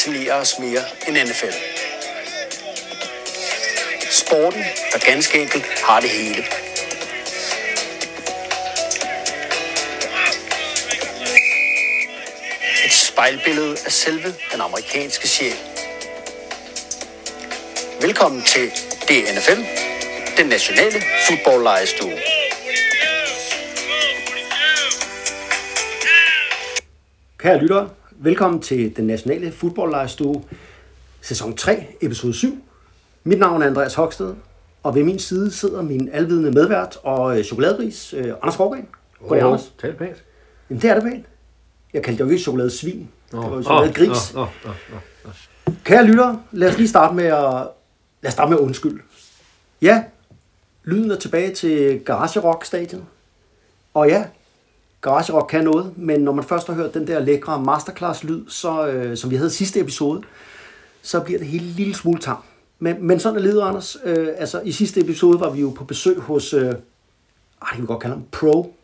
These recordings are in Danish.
fascinerer os mere end NFL. Sporten, der ganske enkelt har det hele. Et spejlbillede af selve den amerikanske sjæl. Velkommen til DNFL, den nationale fodboldlejestue. Kære lyttere, velkommen til den nationale fodboldlejestue, sæson 3, episode 7. Mit navn er Andreas Hoksted, og ved min side sidder min alvidende medvært og øh, chokoladeris, øh, Anders Skovgren. Goddag, Anders. Tal pænt. Jamen, det er det pænt. Jeg kaldte jo ikke chokoladesvin. Det var jo chokoladegris. Åh, åh, åh, åh. Kære lyttere, lad os lige starte med at, lad os starte med at undskylde. Ja, lyden er tilbage til Garage Rock Stadion. Og ja, Garage Rock kan noget, men når man først har hørt den der lækre masterclass-lyd, så, øh, som vi havde i sidste episode, så bliver det hele en lille smule tam. Men, men sådan er livet, Anders. Øh, altså, i sidste episode var vi jo på besøg hos, øh, ah, det kan vi godt kalde ham, pro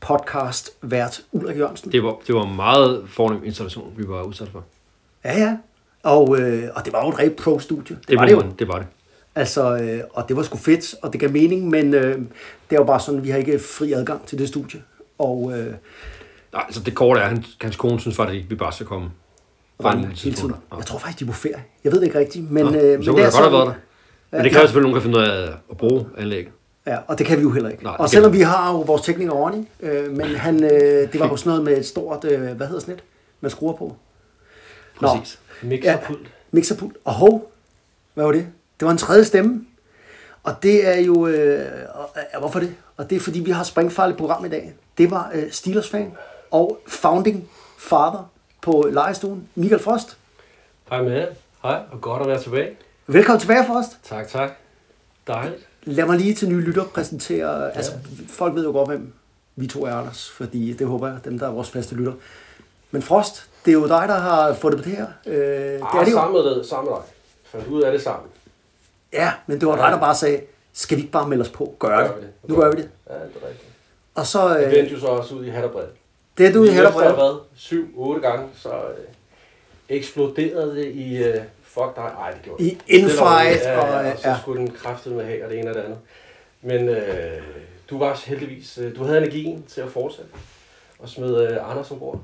podcast vært Ulrik Jørgensen. Det var, det var en meget fornem installation, vi var udsat for. Ja, ja. Og, øh, og det var jo et rigtig pro-studie. Det, var var det jo. det var det. Altså, øh, og det var sgu fedt, og det gav mening, men øh, det er jo bare sådan, vi har ikke fri adgang til det studie. Og øh, Nej, altså det korte er, at hans, hans kone synes faktisk ikke, vi bare skal komme. rende en hele tiden. Jeg tror faktisk, de er på ferie. Jeg ved det ikke rigtigt, men, Nå, øh, så men kunne det godt have været der. Men det kræver selvfølgelig, at nogen kan finde ud af at bruge anlægget. Ja, og det kan vi jo heller ikke. Nej, og selvom vi har jo vores tekniker Ronny, øh, men han, øh, det var jo sådan noget med et stort, øh, hvad hedder sådan et, man skruer på? Præcis. Mixerpult. Mixerpult. Og hov, hvad var det? Det var en tredje stemme. Og det er jo, øh, og, ja, hvorfor det? Og det er fordi, vi har springfarligt program i dag. Det var øh, Steelers-fan og founding father på lejestuen, Michael Frost. Hej med. Hej, og godt at være tilbage. Velkommen tilbage, Frost. Tak, tak. Dejligt. Lad mig lige til nye lytter præsentere, ja. altså folk ved jo godt, hvem vi to er, Anders, fordi det håber jeg, dem der er vores faste lytter. Men Frost, det er jo dig, der har fået det på det her. Øh, det er Ah, det jo. sammen med, dig. Fandt ud af det sammen. Ja, men det var dig, der bare sagde, skal vi ikke bare melde os på? Gør Gør det. det. Nu gør vi det. Ja, det er rigtigt. Og så, Det øh, vendte jo så også ud i hat og bred. det er du i heller efter hvad? Syv, otte gange, så øh, eksploderede det i... Øh, fuck dig. Ej, det gjorde I det. Infight ja, og, ja, og så ja. skulle den kraftede med have og det ene og det andet. Men øh, du var heldigvis... Øh, du havde energien til at fortsætte. Og smed øh, Anders ombord.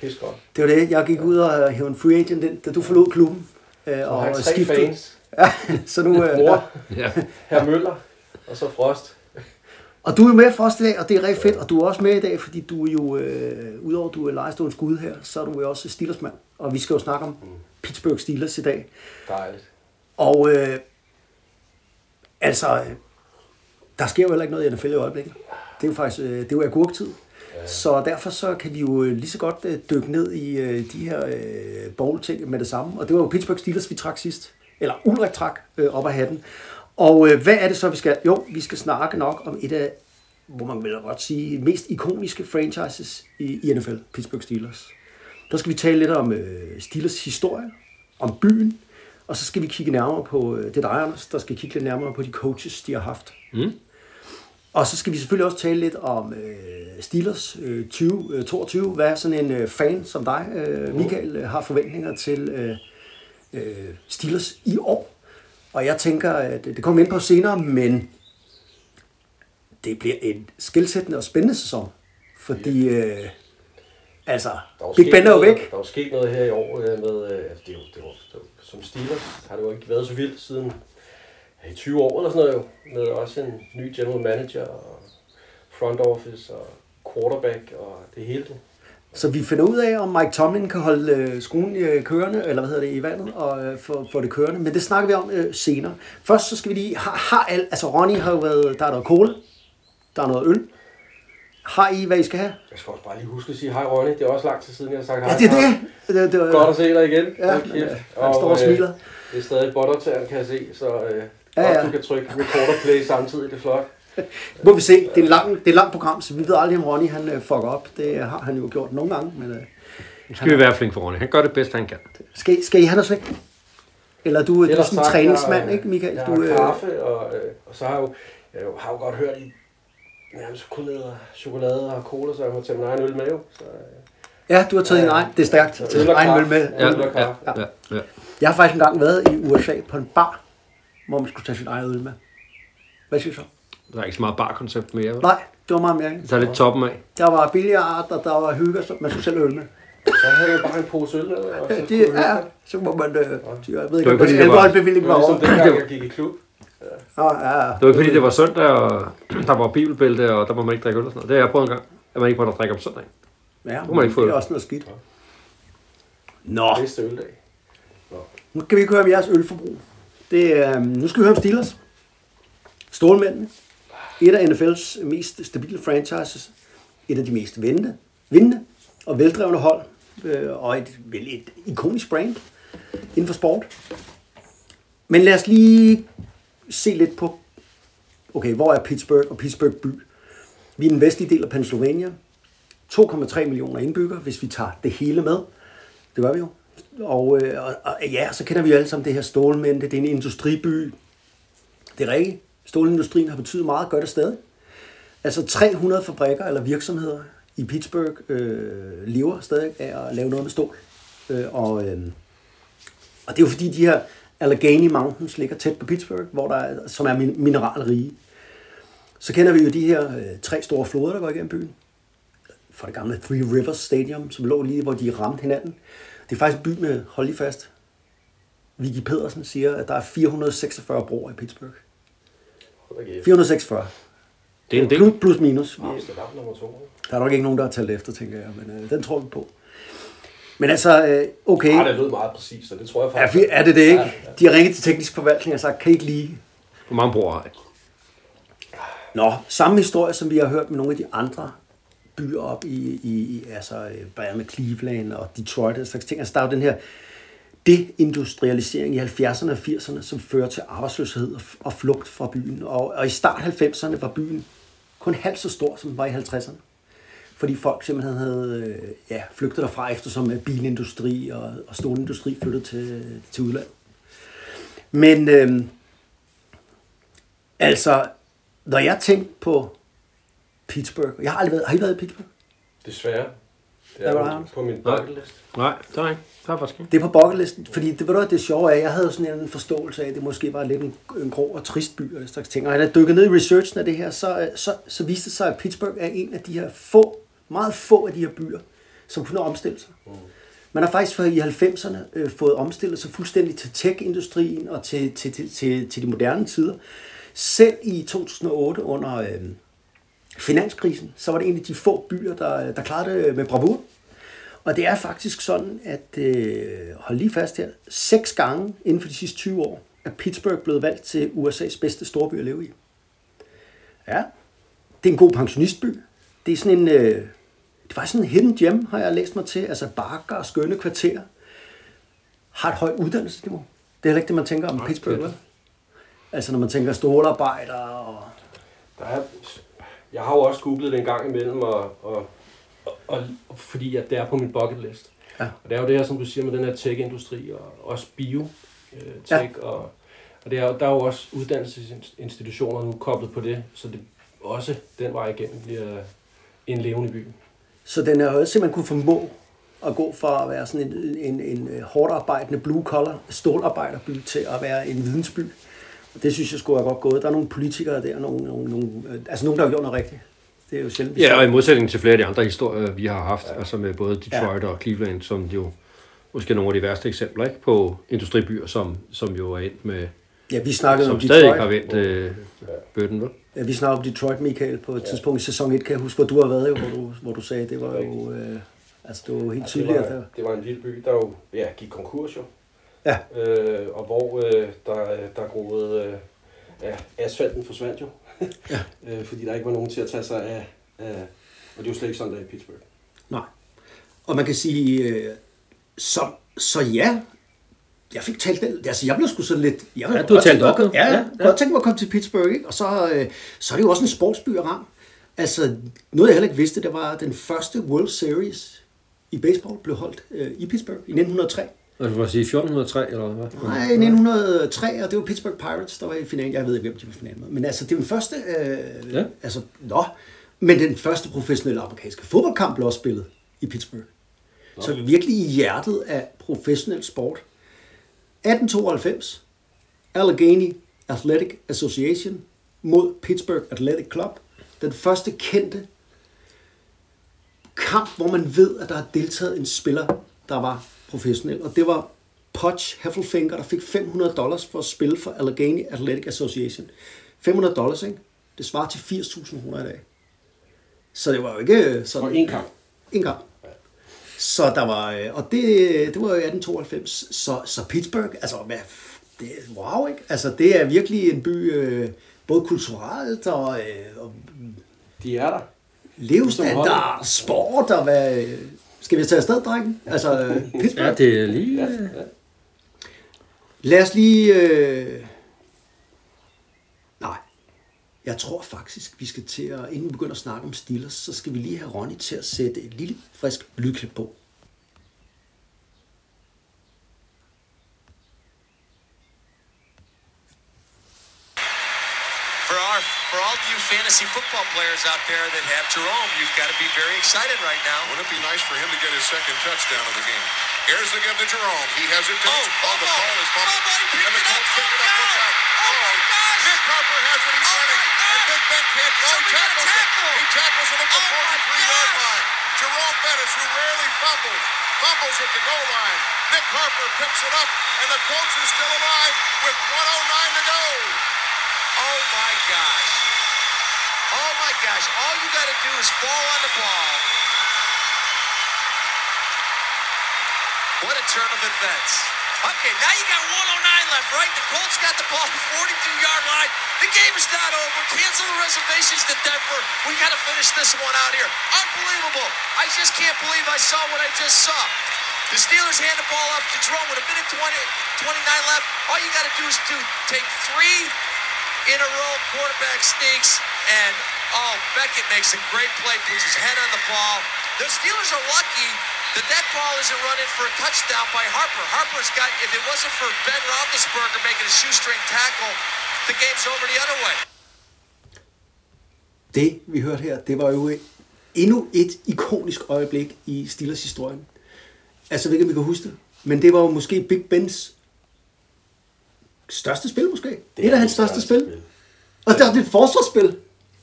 Pis godt. Det var det, jeg gik ud og hævde en free agent, ind, da du forlod klubben. Øh, Og skiftede. fans. Ja, så nu, øh, ja. Mor, Ja. herr Møller, og så Frost. Og du er med for os i dag, og det er rigtig fedt. Og du er også med i dag, fordi du er jo, øh, udover du er lejestående skud her, så er du jo også Steelersmand. Og vi skal jo snakke om Pittsburgh Steelers i dag. Dejligt. Og øh, altså, der sker jo heller ikke noget i NFL i øjeblikket. Det er jo faktisk, øh, det er jo agurktid. Så derfor så kan vi jo øh, lige så godt øh, dykke ned i øh, de her øh, bowl-ting med det samme. Og det var jo Pittsburgh Steelers, vi trak sidst. Eller Ulrik trak øh, op af hatten. Og øh, hvad er det så, vi skal? Jo, vi skal snakke nok om et af, hvor man vil godt sige, mest ikoniske franchises i, i NFL, Pittsburgh Steelers. Der skal vi tale lidt om øh, Steelers historie, om byen, og så skal vi kigge nærmere på, øh, det er dig, Anders, der skal kigge lidt nærmere på de coaches, de har haft. Mm. Og så skal vi selvfølgelig også tale lidt om øh, Steelers øh, 2022. Hvad sådan en øh, fan som dig, øh, Michael, øh, har forventninger til øh, øh, Steelers i år. Og jeg tænker, at det kommer ind på senere, men det bliver en skilsættende og spændende sæson. Fordi, øh, altså, Big Ben er jo noget- væk. Der er jo sket noget her i år øh, med, øh, altså, det jo, det jo, det jo, som Steelers har det jo ikke været så vildt siden i 20 år eller sådan noget jo, med også en ny general manager og front office og quarterback og det hele. Så vi finder ud af, om Mike Tomlin kan holde øh, skruen øh, kørende, eller hvad hedder det, i vandet, og øh, få, få det kørende. Men det snakker vi om øh, senere. Først så skal vi lige, har, har alt, altså Ronny har jo været, der er noget cola, der er noget øl. Har I, hvad I skal have? Jeg skal også bare lige huske at sige hej Ronny, det er også lang tid siden jeg har sagt hej. Ja, det er det. det, det, det Godt at se dig igen. Ja, kæft. øh, han står og øh, smiler. Det er stadig bottertæren, kan jeg se, så øh, Ja, ja, du kan trykke record og play samtidig, det er flot. Må vi se, det er, en lang, det er et langt program, så vi ved aldrig, om Ronny han øh, fucker op. Det har han jo gjort nogle gange. Men, øh, skal vi være flink for Ronny. Han gør det bedst, han kan. skal, skal I have noget slik? Eller du, du er Ellers sådan en træningsmand, jeg, ikke Michael? Jeg Du, har øh, kaffe, og, øh, og så har jeg jo, jeg har jo godt hørt i nærmest æder chokolade og cola, så jeg må tage min egen øl med jo. Så øh, Ja, du har taget din egen. Det er stærkt. Taget din egen øl med. Ja, Øl og ja, ja, ja. Jeg har faktisk engang været i USA på en bar, hvor man skulle tage sin egen øl med. Hvad siger du så? Der er ikke så meget barkoncept mere. vel? Nej, det var meget mere. Det tager lidt toppen af. Der var billiard, og der var hygge, så man skulle selv øl med. Så havde jeg bare en pose øl. Og så Ja, kunne det er, dig. så må man, øh, jeg ved Det var ikke, ikke, fordi om det var- alkoholbevilling Det var var over. ligesom dengang, jeg gik i klub. Ja, ja, ja. Det var ikke fordi, det var søndag, og der var bibelbælte, og der må man ikke drikke øl og sådan noget. Det har jeg prøvet en gang. At man ikke må drikke om søndag. Ja, må man ikke få det øl. er også noget skidt. Nå, Næste øldag. nu kan vi ikke høre om jeres ølforbrug. Det er, nu skal vi høre om Steelers. Stålmændene. Et af NFL's mest stabile franchises. Et af de mest vindende, vindende og veldrevne hold. Øh, og et, vel et ikonisk brand inden for sport. Men lad os lige se lidt på, okay, hvor er Pittsburgh og Pittsburgh by? Vi er i den vestlige del af Pennsylvania. 2,3 millioner indbyggere, hvis vi tager det hele med. Det gør vi jo. Og, øh, og, og ja, så kender vi jo alle sammen det her stålmænd. Det er en industriby. Det er rigtigt. Stålindustrien har betydet meget, gør det stadig. Altså 300 fabrikker eller virksomheder i Pittsburgh øh, lever stadig af at lave noget med stål. Øh, og, øh, og det er jo fordi, de her Allegheny Mountains ligger tæt på Pittsburgh, hvor der er, som er min- mineralrige. Så kender vi jo de her øh, tre store floder, der går igennem byen. Fra det gamle Three Rivers Stadium, som lå lige, hvor de ramte hinanden. Det er faktisk en by med, hold lige fast, Vicky Pedersen siger, at der er 446 broer i Pittsburgh. Hold da kæft. 446. Det er en del. Plus, plus minus. Der er nok ikke nogen, der har talt efter, tænker jeg, men øh, den tror vi på. Men altså, øh, okay. Nej, det lød meget præcist, og det tror jeg Er, faktisk. fi- er det det ikke? Ja, ja. De har ringet til teknisk forvaltning og sagt, kan I ikke lige... Hvor mange bruger har jeg? Nå, samme historie, som vi har hørt med nogle af de andre byer op i, i, i altså øh, blandt andet Cleveland og Detroit og slags ting. Altså, der er jo den her deindustrialisering i 70'erne og 80'erne, som fører til arbejdsløshed og, flugt fra byen. Og, og i start 90'erne var byen kun halvt så stor, som den var i 50'erne. Fordi folk simpelthen havde øh, ja, flygtet derfra, eftersom øh, bilindustri og, og stålindustri flyttede til, til udlandet. Men øh, altså, når jeg tænkte på Pittsburgh, jeg har aldrig været, har I været i Pittsburgh? Desværre. Der er var han. på min bucket list. Nej, der er ikke. Der er faktisk ikke. Det er på bucketlisten, fordi det, ved du, hvad, det sjove er, jeg havde sådan en forståelse af, at det måske var lidt en, en grå og trist by og den slags ting. Og da jeg dykkede ned i researchen af det her, så, så, så viste det sig, at Pittsburgh er en af de her få, meget få af de her byer, som kunne omstille sig. Man har faktisk i 90'erne øh, fået omstillet sig fuldstændig til tech-industrien og til, til, til, til, til de moderne tider. Selv i 2008 under øh, finanskrisen, så var det en af de få byer, der, der klarede det med bravur. Og det er faktisk sådan, at øh, hold lige fast her, seks gange inden for de sidste 20 år, er Pittsburgh blevet valgt til USA's bedste storby at leve i. Ja, det er en god pensionistby. Det er sådan en, øh, det var sådan en hidden gem, har jeg læst mig til. Altså bakker og skønne kvarterer. Har et højt uddannelsesniveau. Det er heller ikke det, man tænker om Pittsburgh, vel? Altså når man tænker stålarbejdere og... Der er, jeg har jo også googlet det en gang imellem, og, og, og, og fordi at det er på min bucket list. Ja. Og det er jo det her, som du siger, med den her tech-industri, og også bio øh, Ja. og, og det er, der er jo også uddannelsesinstitutioner nu koblet på det, så det også den vej igennem bliver en levende by. Så den er jo simpelthen kunne formå at gå fra at være sådan en, en, en hårdt arbejdende blue collar stålarbejderby til at være en vidensby. Og det synes jeg skulle have godt gået. Der er nogle politikere der, nogle, nogle, nogle, øh, altså nogen, der har gjort noget rigtigt. Det er jo sjældent. Ja, og i modsætning til flere af de andre historier, vi har haft, ja. altså med både Detroit ja. og Cleveland, som jo måske er nogle af de værste eksempler ikke, på industribyer, som, som jo er endt med, ja, vi snakkede om som stadig Detroit. har vendt øh, bøtten, vel? Ja, vi snakkede om Detroit, Michael, på et ja. tidspunkt i sæson 1, kan jeg huske, hvor du har været, jo, hvor, du, hvor du sagde, det var jo, øh, altså det var jo helt det, tydeligt. var, at der- det var en vild by, der jo ja, gik konkurs jo. Ja. Øh, og hvor øh, der, der groede øh, ja, asfalten forsvandt jo. Ja. øh, fordi der ikke var nogen til at tage sig af, af og det er jo slet ikke sådan der i Pittsburgh. Nej. Og man kan sige, øh, så, så ja, jeg fik talt den, altså jeg blev sgu sådan lidt, jeg Ja, du har talt op, Ja, ja, Ja, godt tænke mig at komme til Pittsburgh, ikke? og så, øh, så er det jo også en sportsby at ramme. Altså, noget jeg heller ikke vidste, det var den første World Series i baseball blev holdt øh, i Pittsburgh i 1903. Og du må sige 1403, eller hvad? Nej, 1903, og det var Pittsburgh Pirates, der var i finalen. Jeg ved ikke, hvem de var i finalen med. Men altså, det var den første... Øh, Ja. Altså, nå. Men den første professionelle amerikanske fodboldkamp blev også spillet i Pittsburgh. Så virkelig i hjertet af professionel sport. 1892, Allegheny Athletic Association mod Pittsburgh Athletic Club. Den første kendte kamp, hvor man ved, at der har deltaget en spiller, der var professionel. Og det var Potch Heffelfinger, der fik 500 dollars for at spille for Allegheny Athletic Association. 500 dollars, ikke? Det svarer til 80.000 kroner i dag. Så det var jo ikke sådan... For en kamp. En kamp. Så der var, øh, og det, det var jo 1892, så, så Pittsburgh, altså, hvad, det er wow, ikke? Altså, det er virkelig en by, øh, både kulturelt og, øh, og De er der. levestandard, sport og hvad... Skal vi tage afsted, drengen? Altså, øh, Pittsburgh? Ja, det er lige... Ja, ja. Lad os lige... Øh... Nej. Jeg tror faktisk, vi skal til at... Inden vi begynder at snakke om Steelers, så skal vi lige have Ronny til at sætte et lille frisk lydklip på. Fantasy football players out there that have Jerome, you've got to be very excited right now. Wouldn't it be nice for him to get his second touchdown of the game? Here's the give to Jerome. He has it. To Oh, oh, the oh. ball is fumbled. And the. Colts pick it Oh, up. Look God. out. Oh, my oh, gosh. Nick Harper has it. He's Oh, running. And Big Ben can't throw. He Somebody got tackles him. He tackles him at the Oh, 43-yard line. Jerome Bettis, who rarely fumbles, fumbles at the goal line. Nick Harper picks it up, and the Colts are still alive with 109 to go. Oh my gosh. My gosh. All you got to do is fall on the ball. What a turn of events. Okay, now you got 109 left, right? The Colts got the ball at the 42-yard line. The game is not over. Cancel the reservations to Denver. We got to finish this one out here. Unbelievable. I just can't believe I saw what I just saw. The Steelers hand the ball up to Jerome with a minute 20, 29 left. All you got to do is do take three in a row quarterback sneaks and oh Beckett makes a great play puts his head on the ball the Steelers are lucky that that ball isn't running for a touchdown by Harper Harper's got if it wasn't for Ben Roethlisberger making a shoestring tackle the game's over the other way Det, vi hørte her, det var jo endnu et ikonisk øjeblik i Steelers historien. Altså, jeg ved ikke, om I kan huske det, men det var jo måske Big Bens største spil, måske. Det et af hans største spil. Og der er det et forsvarsspil.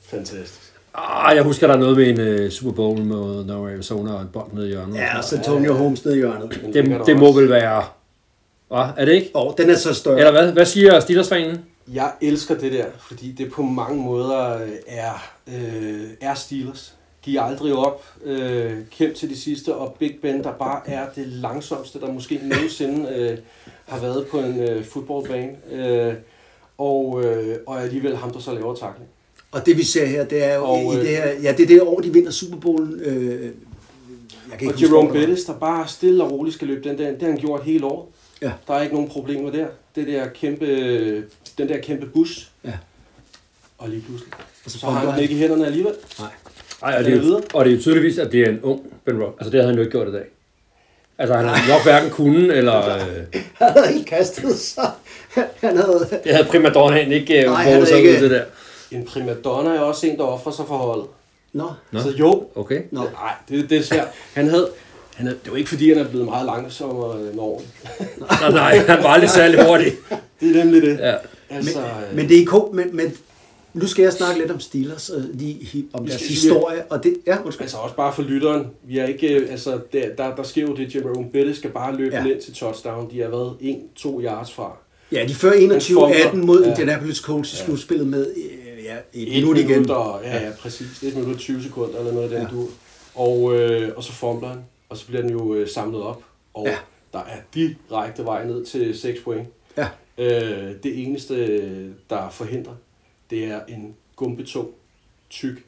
Fantastisk. Ah, jeg husker, der er noget med en uh, Super Bowl med North Arizona og en bold nede i hjørnet. Ja, så Antonio Holmes nede i hjørnet. Det, der det må vel være... Hvad? Er det ikke? Og den er så større. Eller hvad? Hvad siger Steelers-fanen? Jeg elsker det der, fordi det på mange måder øh, er, øh, er Steelers. Giv aldrig op, øh, kæmp til de sidste, og Big Ben, der bare er det langsomste, der måske nogensinde øh, har været på en øh, fodboldbane. Øh, og, øh, og alligevel ham, der så laver takling. Og det vi ser her, det er jo Og, i øh, det her, ja, det er det år, de vinder Super Bowl. Øh, jeg kan ikke Og huske, Jerome. Bettis, der bare stille og roligt skal løbe den der, det har han gjort hele året. Ja. Der er ikke nogen problemer der. Det der kæmpe, den der kæmpe bus. Ja. Og lige pludselig. Og så Så har han den ikke i hænderne alligevel. Nej. Ej, og, det er videre. jo- og det er jo tydeligvis, at det er en ung Ben Rock. Altså, det havde han jo ikke gjort i dag. Altså, han har nok hverken kunne, eller... Øh, Han havde ikke kastet sig. Han havde... det havde primadonnaen ikke øh, Nej, han havde ud ikke- det der. En primadonna er også en, der offrer sig for holdet. Nå, Nå. Så jo, Okay. nå. nej, det, det er svært. Han havde, han havde, det var ikke fordi, han er blevet meget langsommere end året. Nej, nej, han var aldrig særlig hurtig. Det er nemlig det. Ja. Altså, øh, Men det er ikon, men, men nu skal jeg snakke lidt om Steelers, øh, lige om deres skal- historie, og det, ja, undskyld. Altså også bare for lytteren. Vi er ikke, øh, altså, der, der, der sker jo det, Jerome Bettis skal bare løbe Ja. ind til touchdown. De har været 1-2 yards fra. Ja, de fører Han 21-18 fumler. mod Ja. Indianapolis Colts i slutspillet med øh, ja, et Et minut igen. minut og, ja, ja, præcis. Et minut og 20 sekunder eller noget af den Ja. dur. Og, øh, og så fumbler han, og så bliver den jo øh, samlet op. Og Ja. der er direkte vej ned til 6 point. Ja. Øh, det eneste, der forhindrer, det er en gumbetung, tyk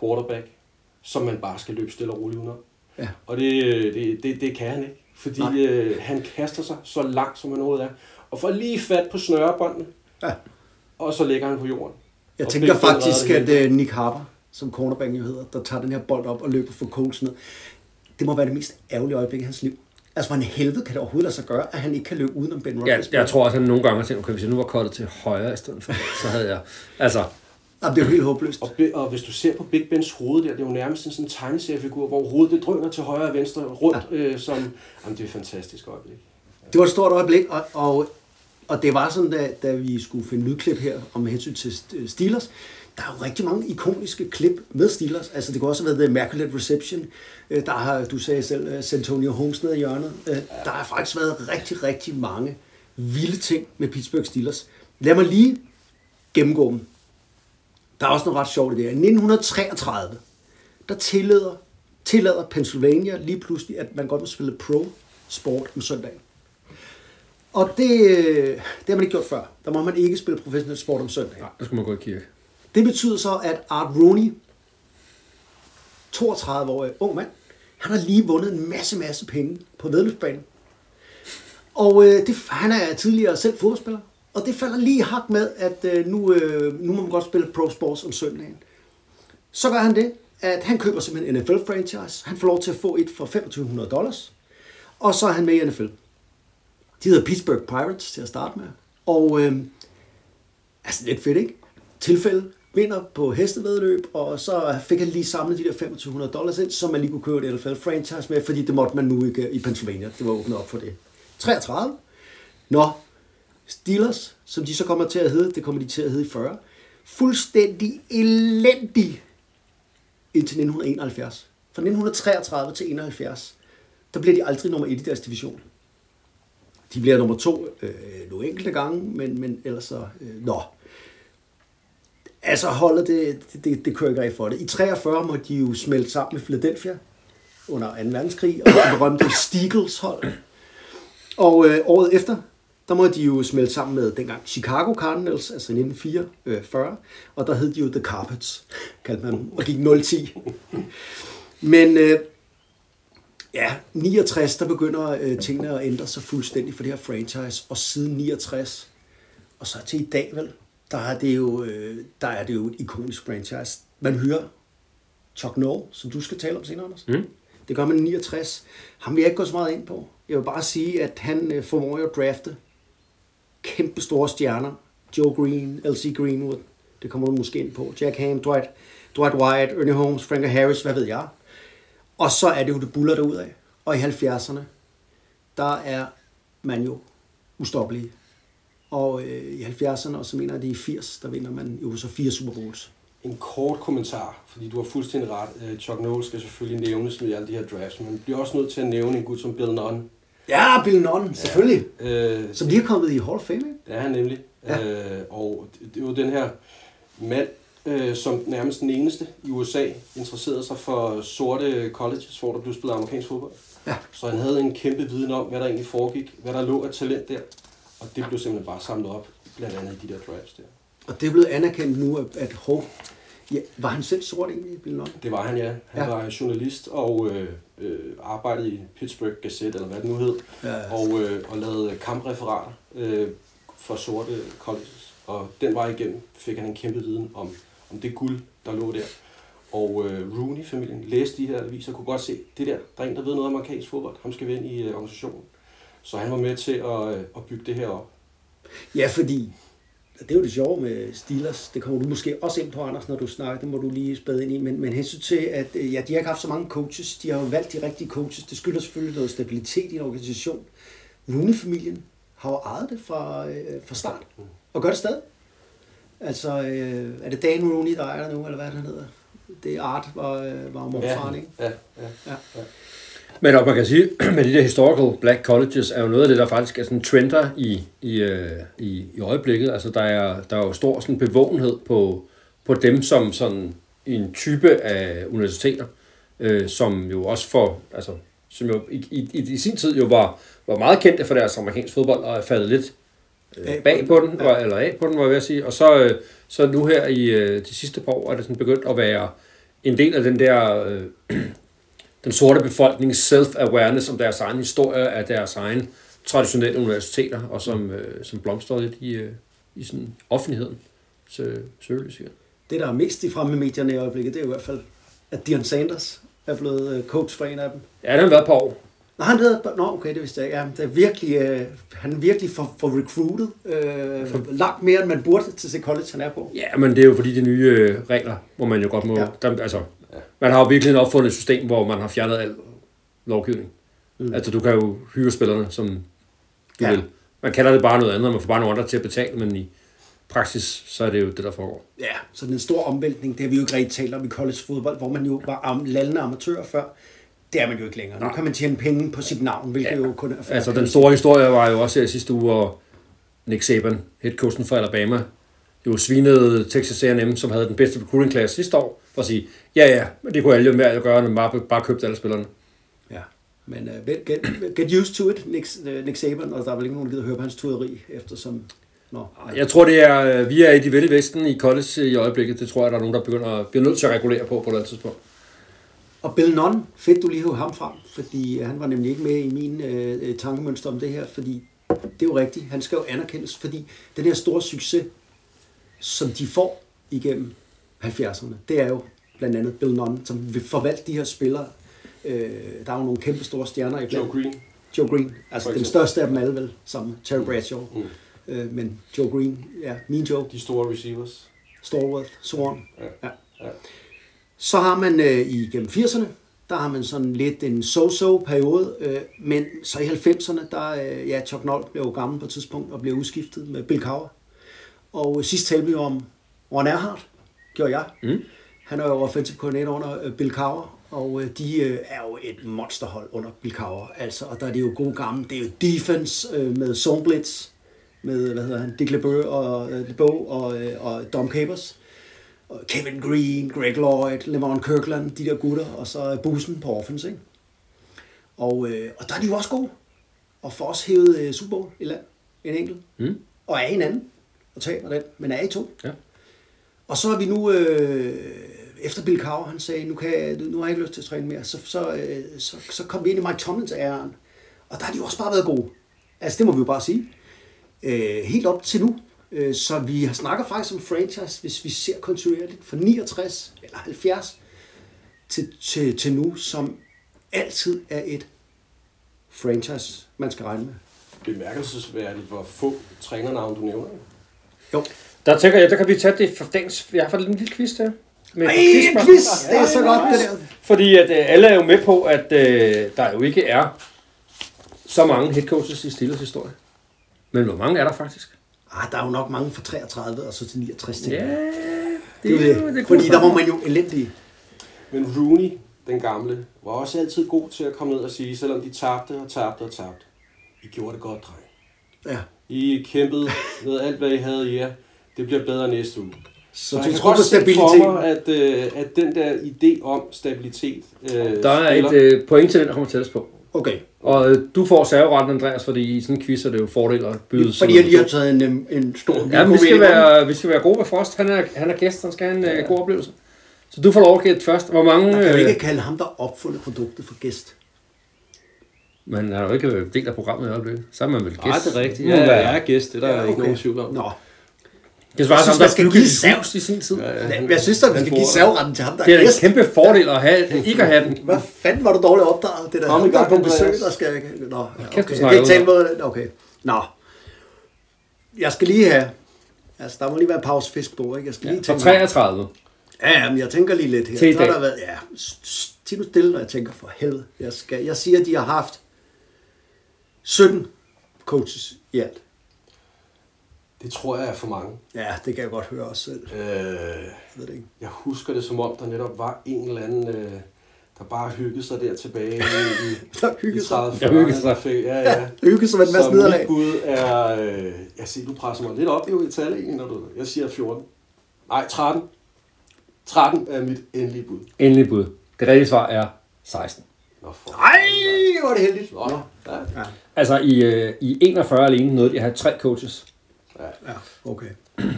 quarterback, som man bare skal løbe stille og roligt udenom. Ja. Og det, det, det, det kan han ikke, fordi Nej. øh, han kaster sig så langt, som han overhovedet er, og får lige fat på snørebåndene, Ja. og så ligger han på jorden. Jeg tænker faktisk, at øh, Nick Harper, som cornerback jo hedder, der tager den her bold op og løber for Colts ned, det må være det mest ærgerlige øjeblik i hans liv. Altså, hvordan helvede kan det overhovedet lade sig gøre, at han ikke kan løbe udenom Ben Ja, Roethlisberger? jeg tror også, at han nogle gange har tænkt, okay, hvis jeg nu var kottet til højre i stedet for, så havde jeg... Altså, Jamen, det er jo helt håbløst. Og, og hvis du ser på Big Bens hoved der, det er jo nærmest en sådan tegneseriefigur, hvor hovedet det drøner til højre og venstre rundt, ja. øh, som... Jamen, det er et fantastisk øjeblik. Det var et stort øjeblik, og, og, og det var sådan, da, da vi skulle finde lydklip her om hensyn til øh, Steelers, der er jo rigtig mange ikoniske klip med Steelers. Altså, det kunne også have været The Immaculate Reception. Øh, der har, du sagde selv, øh, Santonio Holmes nede i hjørnet. Der har faktisk været rigtig, rigtig mange vilde ting med Pittsburgh Steelers. Lad mig lige gennemgå dem. Der er også noget ret sjovt i det her. I 1933, der tillader, tillader Pennsylvania lige pludselig, at man godt må spille pro-sport om søndagen. Og det, øh, det har man ikke gjort før. Der må man ikke spille professionel sport om søndagen. Der skulle man gå i kirke. Det betyder så, at Art Rooney, 32-årig ung mand, han har lige vundet en masse, masse penge på vedløbsbanen. Og øh, det, han er tidligere selv fodboldspiller, og det falder lige hak med, at øh, nu, øh, nu må man godt spille pro sports om søndagen. Så gør han det, at han køber simpelthen en NFL-franchise. Han får lov til at få et for 2500 dollars, og så er han med i NFL. De hedder Pittsburgh Pirates til at starte med. Og øh, altså lidt fedt, ikke? Tilfælde vinder på hestevedløb, og så fik han lige samlet de der 2500 dollars ind, som man lige kunne købe et NFL-franchise med, fordi det måtte man nu ikke øh, i Pennsylvania. Det var åbnet op for det. 33. Nå, Steelers, som de så kommer til at hedde, det kommer de til at hedde i 40. Fuldstændig elendig indtil 1971. Fra 1933 til 71, der bliver de aldrig nummer 1 i deres division. De bliver nummer to øh, nogle enkelte gange, men, men ellers så... Øh, nå. Altså holdet, det, det, det, det kører ikke rigtig for det. I 43 må de jo smelte sammen med Philadelphia under 2. verdenskrig, og det berømte Steagles hold. Og øh, året efter, der må de jo smelte sammen med dengang Chicago Cardinals, altså i 1944, øh, og der hed de jo The Carpets, kaldte man dem, og gik 0-10. Men øh, ja, 69, der begynder øh, tingene at ændre sig fuldstændig for det her franchise, og siden 69, og så til i dag vel, der er det jo, øh, der er det jo et ikonisk franchise. Man hører Chuck Noll, som du skal tale om senere, Anders. Mm. Det gør man i 69. Ham vil jeg ikke gå så meget ind på. Jeg vil bare sige, at han øh, formår at drafte kæmpe store stjerner. Joe Green, L.C. Greenwood, det kommer du måske ind på. Jack Ham, Dwight, Dwight Wyatt, Ernie Holmes, Frank Harris, hvad ved jeg. Og så er det jo, det buller derud af. Og i 70'erne, der er man jo ustoppelig. Og øh, i 70'erne, og så mener jeg, det er i 80, der vinder man jo så fire Super Bowls. En kort kommentar, fordi du har fuldstændig ret. Øh, Chuck Noll skal selvfølgelig nævnes med alle de her drafts, men man bliver også nødt til at nævne en gut som Bill Nunn. Ja, Bill Nunn, selvfølgelig. Øh, Som lige er kommet i Hall of Fame, ikke? Det er han nemlig. Ja. Øh, og det, det er jo den her mand, øh, som nærmest den eneste i USA interesserede sig for sorte colleges, hvor der blev spillet amerikansk fodbold. Ja. Så han havde en kæmpe viden om, hvad der egentlig foregik, hvad der lå af talent der. Og det blev simpelthen bare samlet op, blandt andet i de der drafts der. Og det er blevet anerkendt nu, at, at hov, ja, var han selv sort egentlig, Bill Nunn? Det var han, ja. Han ja. var journalist og øh, øh, arbejdede i Pittsburgh Gazette, eller hvad det nu hed, Ja. og, øh, og lavede kampreferater øh, for sorte colleges. Og den vej igennem fik han en kæmpe viden om, om det guld, der lå der. Og øh, Rooney-familien læste de her aviser og kunne godt se, det der, der er en, der ved noget om amerikansk fodbold. Ham skal vi ind i øh, organisationen. Så han var med til at, øh, at bygge det her op. Ja, fordi det er jo det sjove med Steelers. Det kommer du måske også ind på, Anders, når du snakker. Det må du lige spæde ind i. Men, men hensyn til, at øh, ja, de har ikke haft så mange coaches. De har jo valgt de rigtige coaches. Det skylder selvfølgelig noget stabilitet i en organisation. Rooney-familien har jo ejet det fra, øh, fra start. Og gør det stadig. Altså, øh, er det Dan Rooney, der ejer nu, eller hvad han hedder? Det er Art, var, øh, var morfaren, ikke? ja, ja. Ja. Men og man kan sige, med de der historical black colleges, er jo noget af det, der faktisk er sådan trender i, i, øh, i, i øjeblikket. Altså, der er, der er jo stor sådan bevågenhed på, på dem som sådan en type af universiteter, øh, som jo også for, altså, som jo i, i, i, i sin tid jo var, var meget kendte for deres amerikansk fodbold, og er faldet lidt øh, bag på den, ja. eller af på den, var jeg ved at sige. Og så, øh, så nu her i øh, de sidste par år er det sådan begyndt at være en del af den der øh, den sorte befolknings self-awareness om deres egen historie, af deres egen traditionelle universiteter, og som, øh, som blomstrer lidt i, øh, i sådan offentligheden. Så søgelys igen. Det, der er mest i fremme medierne i øjeblikket, det er i hvert fald, at Dion Sanders er blevet øh, coach for en af dem. Ja, det har været på år. Nå, han hedder... Nå, okay, det vidste jeg ikke. Ja, det er virkelig, øh, han er virkelig for, for recruited. Øh, for... Langt mere, end man burde til det college, han er på. Ja, men det er jo fordi de nye øh, regler, hvor man jo godt må... Ja. Ja. Der, altså, man har jo virkelig opfundet et system, hvor man har fjernet al lovgivning. Mm. Altså, du kan jo hyre spillerne, som du Ja. ja. vil. Man kalder det bare noget andet, og man får bare nogle andre til at betale, men i praksis, så er det jo det, der foregår. Ja, så den store omvæltning, det har vi jo ikke rigtig talt om i college fodbold, hvor man jo var am, lallende amatør før. Det er man jo ikke længere. Nu kan man tjene penge på sit navn, hvilket ja. jo kun er Altså, den store historie var jo også her sidste uge, hvor Nick Saban, headcoachen for Alabama, jo svinede Texas A&M, som havde den bedste recruiting class sidste år, for at sige, ja ja, men det kunne alle jo at gøre, når man bare, bare købte alle spillerne. Ja, men uh, get, get used to it, Nick, uh, Nick Saban, og der er vel ikke nogen, der gider høre på hans tuderi, eftersom... Nå, nej. Jeg tror, det er, øh, vi er i de vesten i college i øjeblikket. Det tror jeg, der er nogen, der begynder, bliver nødt til at regulere på på et tidspunkt. Og Bill Nunn, fedt du lige har ham frem, fordi han var nemlig ikke med i min øh, øh, tankemønster om det her, fordi det er jo rigtigt, han skal jo anerkendes, fordi den her store succes, som de får igennem 70'erne, det er jo blandt andet Bill Nunn, som vil forvalte de her spillere. Øh, der er jo nogle kæmpe store stjerner i Joe Green. Joe Green, altså den største af dem alle vel, som Terry Bradshaw. Mm. Øh, men Joe Green, ja, min Joe, De store receivers. Stallworth, Swan. Ja. Ja. Ja. Så har man øh, i gennem 80'erne, der har man sådan lidt en so-so periode, øh, men så i 90'erne, der, øh, ja, Chuck Noll blev gammel på et tidspunkt og blev udskiftet med Bill Cowher. Og øh, sidst talte vi om Ron Erhardt, gjorde jeg. Mm. Han er jo offensive coordinator under øh, Bill Cowher, og øh, de øh, er jo et monsterhold under Bill Cowher. Altså, og der er det jo gode gamle, det er jo defense øh, med zone blitz, med, hvad hedder han, Dick LeBeau og, øh, LeBeau og, øh, og Dom Capers. Kevin Green, Greg Lloyd, Lemon Kirkland, de der gutter, og så bussen på offense, ikke? Og, øh, og der er de jo også gode. Og for os hævet øh, Super Bowl i land, en enkelt. Mm. Og er en anden, og taber den, men er i to. Ja. Og så er vi nu, øh, efter Bill Cowher, han sagde, nu, kan jeg, nu har jeg ikke lyst til at træne mere, så, så, øh, så, så kom vi ind i Mike Tomlins æren. Og der har de jo også bare været gode. Altså, det må vi jo bare sige. Øh, helt op til nu. Øh, så vi har snakker faktisk om franchise, hvis vi ser kontinuerligt, fra 69 eller 70 til, til, til nu, som altid er et franchise, man skal regne med. Bemærkelsesværdigt, hvor få trænernavn du nævner. Jo. Der tænker jeg, der kan vi tage det for dagens... Jeg har fået en lille quiz der. Med Ej, en quiz! Det er så godt, det der. Fordi at øh, alle er jo med på, at øh, der jo ikke er så mange head coaches i Steelers historie. Men hvor mange er der faktisk? Ah, der er jo nok mange fra 33 og så til 69 til. Ja, det, det er jo det. Fordi der var man jo elendig. Men Rooney, den gamle, var også altid god til at komme ned og sige, selvom de tabte og tabte og tabte. I gjorde det godt, dreng. Ja. I kæmpede med alt, hvad I havde i jer. Det bliver bedre næste uge. Så, Så du tror på stabilitet. for mig, at, øh, at den der idé om stabilitet øh, Der er spiller. et øh, point til den, der kommer tættest på. Okay. Og øh, du får serveretten, Andreas, fordi i sådan en quiz er det jo fordel at byde Fordi jeg lige har taget en, en, stor Ja, vi skal, være, vi skal være gode ved Frost. Han er, han er gæst, han skal have en ja. god oplevelse. Så du får lov at gætte først. Hvor mange... Man kan jo Øh, ikke kalde ham, der opfundet produktet for gæst. men han er jo ikke øh, del af programmet i øjeblikket. Så er man vel gæst. Nej, det er rigtigt. Ja, jeg er gæst, det er der ja, ikke nogen tvivl om. Nå. Det svarer Jeg synes, som man der skal give et sav- hus i sin tid. Ja, ja. Ja, jeg synes, at vi skal give savretten til ham, der Det er er en kæmpe fordel at have, ikke at have den. Hvad fanden var du dårligt opdraget? Det der, Kom der er gang, på besøg, der skal... Nå, ja, Kæft, du okay. snakker Jeg kan ikke tale med... Okay. Nå. Jeg skal lige have... Altså, der må lige være en pause fiskbord, ikke? Jeg skal lige Fra tænke... 33. Ja, ja, men jeg tænker lige lidt her. Til i dag. der været... Ja, sig nu stille, når jeg tænker for helvede. Jeg, skal, jeg siger, at de har haft 17 coaches i alt. Det tror jeg er for mange. Ja, det kan jeg godt høre også selv. Øh, Jeg ved det ikke. jeg husker det som om, der netop var en eller anden, øh, der bare hyggede sig der tilbage i, i, Der i hygge sig. 30 Der hyggede sig. Fik, ja, ja. Hygge sig med en masse Så nederlag. mit bud er... Øh, jeg siger, du presser mig lidt op jo i tal egentlig, når du... Jeg siger 14. Nej, 13. 13 er mit endelige bud. Endelig bud. Det rigtige svar er 16. Nå, for Ej, hvor er det heldigt. Nå, ja. Altså i, øh, i 41 alene nåede de at have tre coaches. Ja, okay.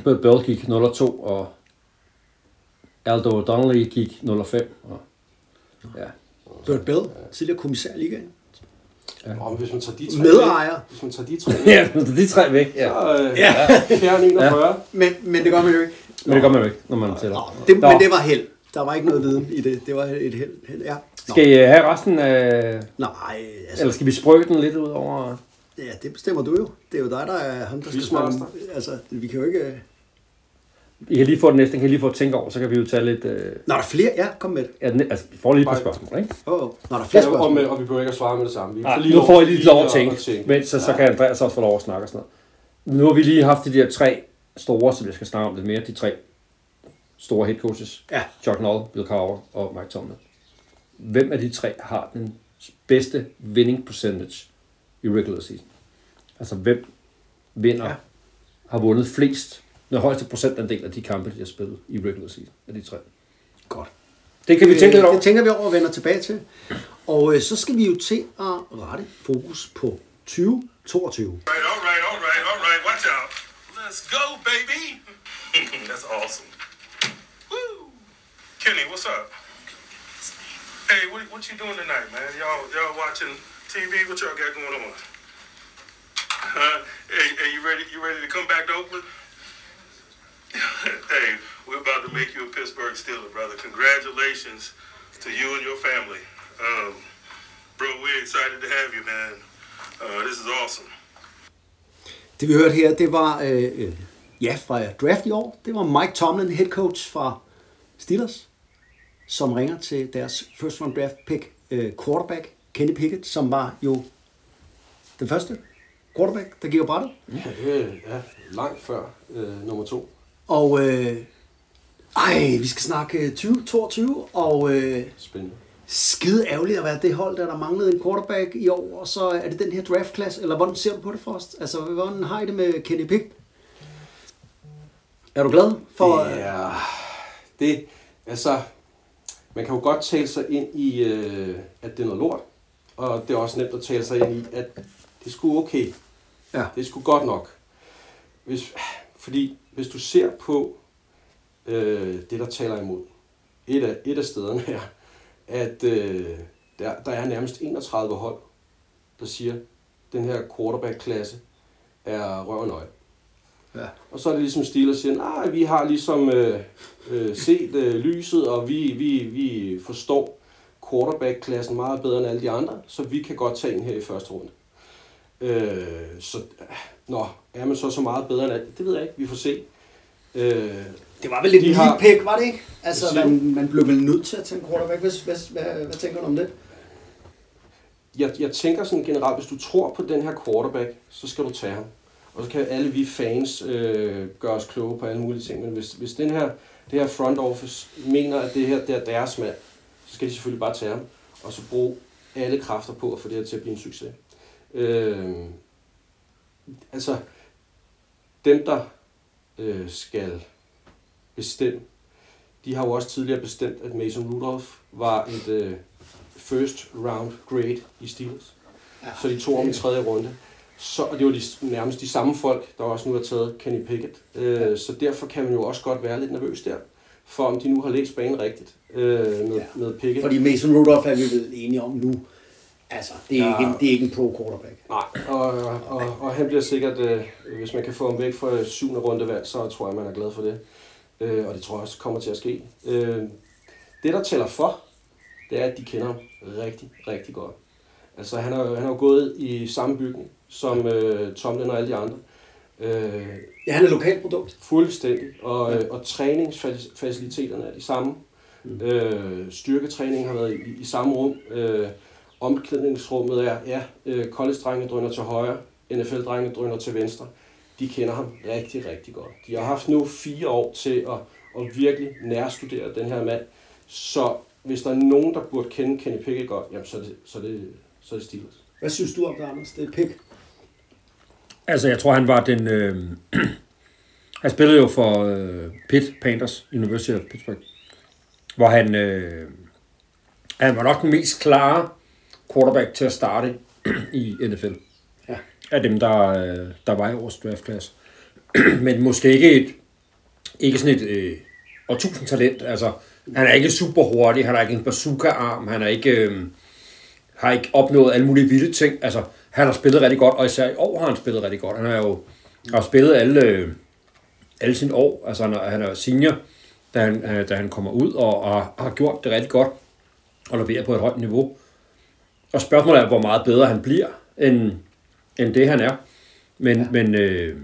Bert Bell gik 0-2, og Aldo Donnelly gik 0-5. Og, ja. Bert Bell, tidligere kommissær i ligaen. Og hvis man tager de tre Medejer. væk, hvis man tager de tre væk, ja, men de tre væk. Ja. så øh, ja. fjern 41. Men, men det gør man jo ikke. Men det gør man jo ikke, når man tæller. Det, Nå. men det var held. Der var ikke noget viden i det. Det var et held. held ja. Skal I have resten af... Nej, altså, Eller skal vi sprøge den lidt ud over... ja, det bestemmer du jo. Det er jo dig, der er ham, der skal. Altså, vi kan jo ikke... øh- I kan lige få den næste, den kan I lige få at tænke over, så kan vi jo tage lidt... Øh... Nå, der er flere. Ja, kom med det. Ja, den, altså, vi får lige et par spørgsmål, ikke? Åh, oh, Nå, der er flere Ja, og, spørgsmål. med, og vi behøver ikke at svare med det samme. Vi Nej, lige nu får I lige lov at tænke, tænke. men så, så kan Andreas også få lov at snakke og sådan noget. Nu har vi lige haft de der tre store, som jeg skal snakke om lidt mere, de tre store head coaches. Ja. Chuck Noll, Bill Cowher og Mike Tomlin. Hvem af de tre har den bedste winning percentage i regular season? Altså, hvem vinder, ja. Har vundet flest, den højeste procentandel af de kampe, de har spillet i regular season af de tre? Godt. Det kan vi tænke lidt over. Det tænker vi over og vender tilbage til. Og øh, så skal vi jo til at rette fokus på 2022. All right, all right, all right, all right. Watch out. Let's go, baby. That's awesome. Woo. Kenny, what's up? Hey, what, what you doing tonight, man? Y'all, y'all watching TV? What y'all got going on? Huh? Hey, hey, you ready? You ready to come back to Oakland? hey, we're about to make you a Pittsburgh Steeler, brother. Congratulations to you and your family. Um, bro, we're excited to have you, man. Uh, this is awesome. Det vi hørte her, det var øh, øh, ja, fra draft i år. Det var Mike Tomlin, head coach fra Steelers, som ringer til deres first round draft pick øh, quarterback, Kenny Pickett, som var jo den første quarterback, der gik brættet. Ja, det ja, langt før øh, nummer to. Og øh, ej, vi skal snakke øh, 2022, og øh, Spændende. skide ærgerligt at være det hold, der, der manglede en quarterback i år, og så er det den her draftklasse, eller hvordan ser du på det, Frost? Altså, hvordan har I det med Kenny Pickett? Er du glad for... Ja, det, altså, man kan jo godt tale sig ind i, øh, at det er noget lort, og det er også nemt at tale sig ind i, at det sgu okay. Ja. Det sgu godt nok. Hvis, fordi hvis du ser på øh, det, der taler imod, et af, et af stederne er, at øh, der, der er nærmest 31 hold, der siger, at den her quarterback-klasse er røv og Ja. og så er det ligesom Steelers siger, nej, vi har ligesom øh, øh, set øh, lyset, og vi, vi, vi forstår quarterback-klassen meget bedre end alle de andre, så vi kan godt tage en her i første runde. Øh, så, nå, er man så så meget bedre end alt? Det ved jeg ikke, vi får se. Øh, Det var vel lidt De en har- pick, var det ikke? Altså, man, man blev vel nødt til at tage en quarterback. Hvad, hvad, hvad, hvad tænker du om det? jeg, jeg tænker sådan generelt, hvis du tror på den her quarterback, så skal du tage ham. Og så kan alle vi fans øh, gøre os kloge på alle mulige ting. Men hvis, hvis den her, det her front office mener, at det her det er deres mand, så skal de selvfølgelig bare tage ham. Og så bruge alle kræfter på at få det her til at blive en succes. Øh, altså, dem der øh, skal bestemme, de har jo også tidligere bestemt, at Mason Rudolph var et øh, first round grade i Steelers. Ja, så de tog om i tredje runde. Så, og det var de, nærmest de samme folk, der også nu har taget Kenny Pickett. Øh, ja. Så derfor kan man jo også godt være lidt nervøs der, for om de nu har læst banen rigtigt øh, med, ja. med Pickett. Fordi Mason Rudolph er vi vel enige om nu. Altså, det er, Ja. ikke, en, det er ikke en pro quarterback. Nej, og, og, og han bliver sikkert, øh, hvis man kan få ham væk fra syvende rundevalg, så tror jeg, man er glad for det. Øh, og det tror jeg også kommer til at ske. Øh, det, der tæller for, det er, at de kender ham rigtig, rigtig godt. Altså, han har, han har gået i samme bygning som øh, Tomlin og alle de andre. Øh, Ja, han er lokalprodukt. Fuldstændig. Og, ja. og træningsfaciliteterne er de samme. Mm. Øh, styrketræning har været i, i samme rum. Øh, omklædningsrummet er, ja, øh, college-drengene drøner til højre, NFL-drengene drøner til venstre. De kender ham rigtig, rigtig godt. De har haft nu fire år til at, at virkelig nærstudere den her mand. Så hvis der er nogen, der burde kende Kenny Pickett godt, jamen, så er det, så er det, så er det Steelers. Hvad synes du om det, Anders? Det er pick. Altså, jeg tror, han var den... Øh, han spillede jo for øh, Pitt Panthers, University of Pittsburgh, hvor han, øh, han var nok den mest klare quarterback til at starte i NFL. Ja. Af dem, der, der var i årets draftklasse. Men måske ikke et, ikke sådan et øh, årtusind talent. Altså, han er ikke super hurtig, han har ikke en bazooka-arm, han er ikke, øh, har ikke opnået alle mulige vilde ting. Altså, han har spillet rigtig godt, og især i år har han spillet rigtig godt. Han har jo har spillet alle, øh, alle sine år. Altså, han er, han er senior, da han, øh, da han kommer ud, og, og har gjort det rigtig godt. og leverer på et højt niveau. Og spørgsmålet er, hvor meget bedre han bliver, end, end det han er. Men, ja. men øh,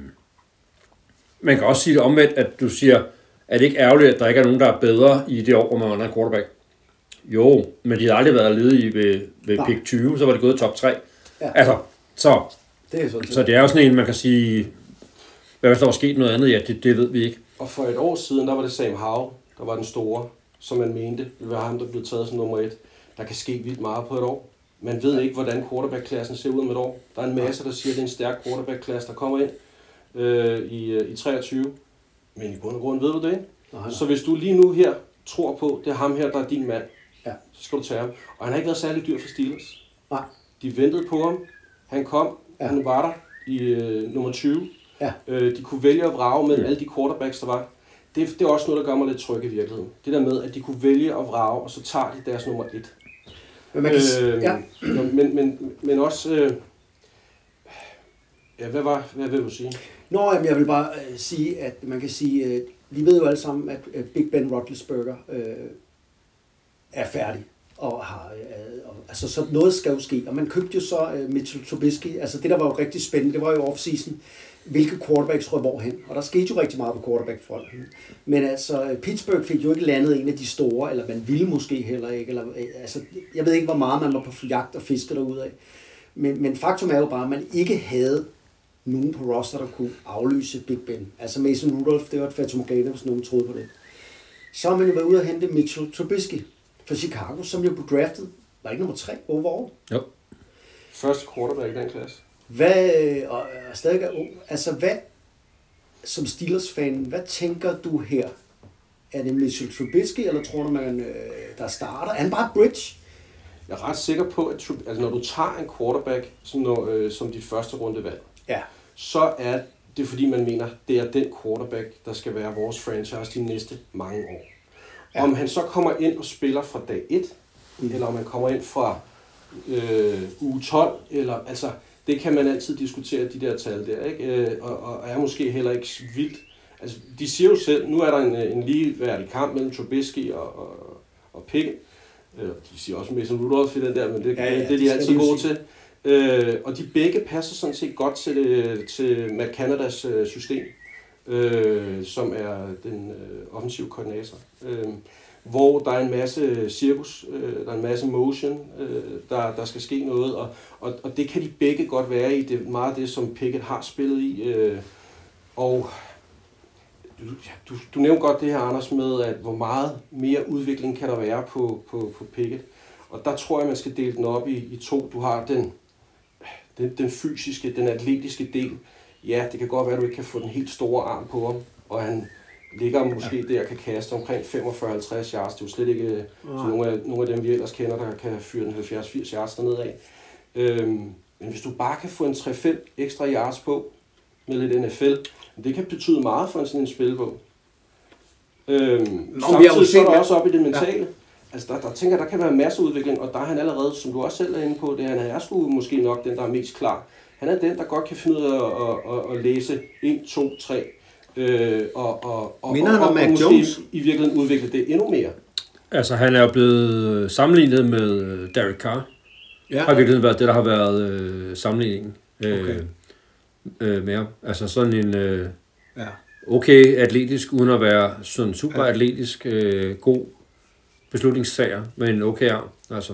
man kan også sige det omvendt, at du siger, er det ikke ærgerligt, at der ikke er nogen, der er bedre i det år, hvor man er en quarterback? Jo, men de har aldrig været ledige ved, ved Nej. pick 20, så var det gået top 3. Ja. Altså, så, Det er sådan så det er jo sådan en, man kan sige, hvad hvis der var sket noget andet? Ja, det, det ved vi ikke. Og for et år siden, der var det Sam Howe, der var den store, som man mente ville være ham, der blev taget som nummer et. Der kan ske vildt meget på et år. Man ved ikke, hvordan quarterback-klassen ser ud om et år. Der er en masse, der siger, at det er en stærk quarterback-klasse, der kommer ind øh, i, øh, i 23. Men i bund og grund ved du det ikke. Nej, Så hvis du lige nu her tror på, det er ham her, der er din mand, Ja. så skal du tage ham. Og han har ikke været særlig dyr for Steelers. Nej. De ventede på ham. Han kom. Ja. Han var der i øh, nummer 20. Ja. Øh, de kunne vælge at vrage mellem alle de quarterbacks, der var. Det, det er også noget, der gør mig lidt tryg i virkeligheden. Det der med, at de kunne vælge at vrage, og så tager de deres nummer 1. Men man kan, øh, ja. men, men, men også... Øh, ja, hvad, var, hvad vil du sige? Nå, jamen, jeg vil bare øh, sige, at man kan sige, øh, vi ved jo alle sammen, at øh, Big Ben Roethlisberger øh, er færdig. Og har, øh, og, altså, så noget skal jo ske. Og man købte jo så øh, Mitchell Trubisky. Altså, det, der var jo rigtig spændende, det var jo off-season, hvilke quarterbacks røg hvorhen. Og der skete jo rigtig meget på quarterback-fronten. Men altså, Pittsburgh fik jo ikke landet en af de store, eller man ville måske heller ikke. Eller, øh, altså, jeg ved ikke, hvor meget man var på jagt og fiske derudad. Men, men faktum er jo bare, at man ikke havde nogen på roster, der kunne aflyse Big Ben. Altså Mason Rudolph, det var et fatamorgana, hvis nogen troede på det. Så har man jo været ude og hente Mitchell Trubisky fra Chicago, som jo blev draftet, var ikke nummer 3 overall. Jo. Første quarterback i den klasse. Hvad, og er stadig er ung, altså hvad, som Steelers-fan, hvad tænker du her? Er det Mitchell Trubisky, eller tror du, man, øh, der starter? Er han bare bridge? Jeg er ret sikker på, at altså, når du tager en quarterback som, når, øh, som dit første rundevalg, Ja. så er det fordi, man mener, det er den quarterback, der skal være vores franchise de næste mange år. Ja. Om han så kommer ind og spiller fra dag 1, mm. eller om han kommer ind fra øh, uge 12, eller altså, det kan man altid diskutere, de der tal der, ikke? Øh, og, og er måske heller ikke vildt. Altså, de siger jo selv, nu er der en, en ligeværdig kamp mellem Trubisky og, og, og Pickett. Øh, de siger også Mason Rudolph i den der, men det, Ja, ja, ja, det er det de altid gode sige. til. Øh, og de begge passer sådan set godt til, det, til Matt Canadas øh, system, øh, som er den øh, offensive koordinator. Øh, hvor der er en masse cirkus, øh, der er en masse motion, øh, der, der skal ske noget, og, og, og det kan de begge godt være i. Det er meget det, som Pickett har spillet i. Øh, og du, du, du nævnte godt det her, Anders, med, at hvor meget mere udvikling kan der være på, på, på Pickett. Og der tror jeg, man skal dele den op i, i to. Du har den, den, den fysiske, den atletiske del. Ja, det kan godt være, at du ikke kan få den helt store arm på ham, og han ligger måske ja. der kan kaste omkring 45-50 yards. Det er jo slet ikke øh, så nogle, af, nogle af dem, vi ellers kender, der kan fyre den 70-80 yards dernede af. Øhm, men hvis du bare kan få en 3-5 ekstra yards på med lidt NFL, det kan betyde meget for en sådan en spilbog. Øhm, jo samtidig så er der også op i det mentale. Ja. Altså der, der tænker der kan være masser af udvikling, og der er han allerede, som du også selv er inde på, det er, han er sgu måske nok den, der er mest klar. Han er den, der godt kan finde ud af at, at, at, at læse 1, 2, 3, øh, og, og, og, Minder han og, om og, Mac Jones? i virkeligheden udvikle det endnu mere. Altså, han er jo blevet sammenlignet med øh, Derek Carr. Ja. Har virkelig været det, der har været øh, sammenligningen øh, Okay. øh, med ham. Altså sådan en øh, ja. okay atletisk, uden at være sådan super atletisk, øh, god beslutningssager, med en okay arm. Altså,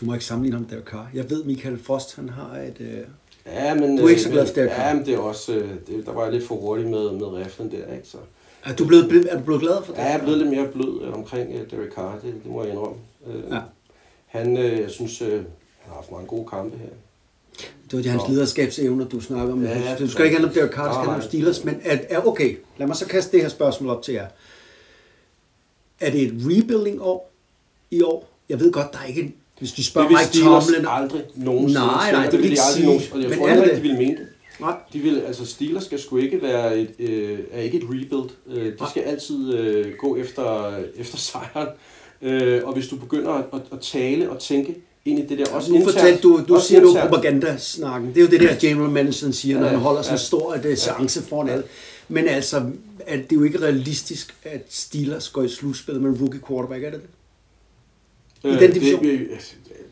Du må ikke sammenligne ham med Derek Carr. Jeg ved, Michael Frost, han har et... Øh, Ja, men, Du er ikke så øh, glad for Ja, men det er også, øh, det, der var jeg lidt for hurtig med, med riflen der, ikke? Så. er, du blevet, er du blevet glad for det? Ja, jeg er blevet lidt mere blød øh, omkring øh, Derek Carr, det, det må jeg indrømme. Øh, Ja. Han, øh, jeg synes, øh, han har haft mange gode kampe her. Det var de hans lederskabsevner, du snakker om. Ja, Ja, du skal ikke handle om Derek Carr, det skal handle om. Steelers. Men er, er, okay, lad mig så kaste det her spørgsmål op til jer. Er det et rebuilding-år i år? Jeg ved godt, der er ikke en... Hvis de spørger Det Steelers Tomlin... aldrig nogensinde Nej, nej, og det vil de aldrig sige. nogensinde- Og jeg Men tror det ikke, de vil mene det. Nej. De vil, altså Steelers skal sgu ikke være et, øh, er ikke et rebuild. Øh, de skal altid øh, gå efter, efter sejren. Øh, og hvis du begynder at, at, at tale og tænke ind i det der, også Nu internt, fortalte du, du også siger du internt. propagandasnakken. Det er jo det der, General Manager siger, når Ja, han holder sådan en ja. stor at, chance foran alle. Men altså, at det er jo ikke realistisk, at Steelers går i slutspil med en rookie quarterback, er det det? I den division? Det, det,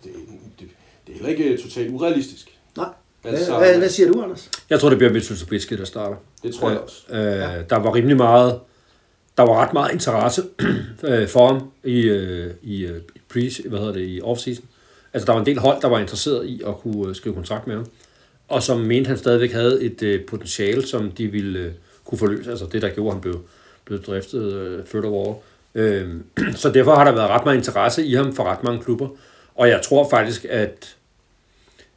det, det, det er heller ikke totalt urealistisk. Nej. Hvad, Altså- hvad, hvad siger du, Anders? Jeg tror, det bliver Mitchell Trubisky, der starter. Det tror jeg også. Øh, Der var rimelig meget, der var ret meget interesse øh, for ham i, øh, i, øh, pre, hvad hedder det, i offseason. Altså, der var en del hold, der var interesseret i at kunne øh, skrive kontrakt med ham. Og som mente, han stadigvæk havde et øh, potentiale, som de ville øh, kunne forløse. Altså det, der gjorde, at han blev, blev driftet øh, third overall. Øh, så derfor har der været ret meget interesse i ham for ret mange klubber. Og jeg tror faktisk, at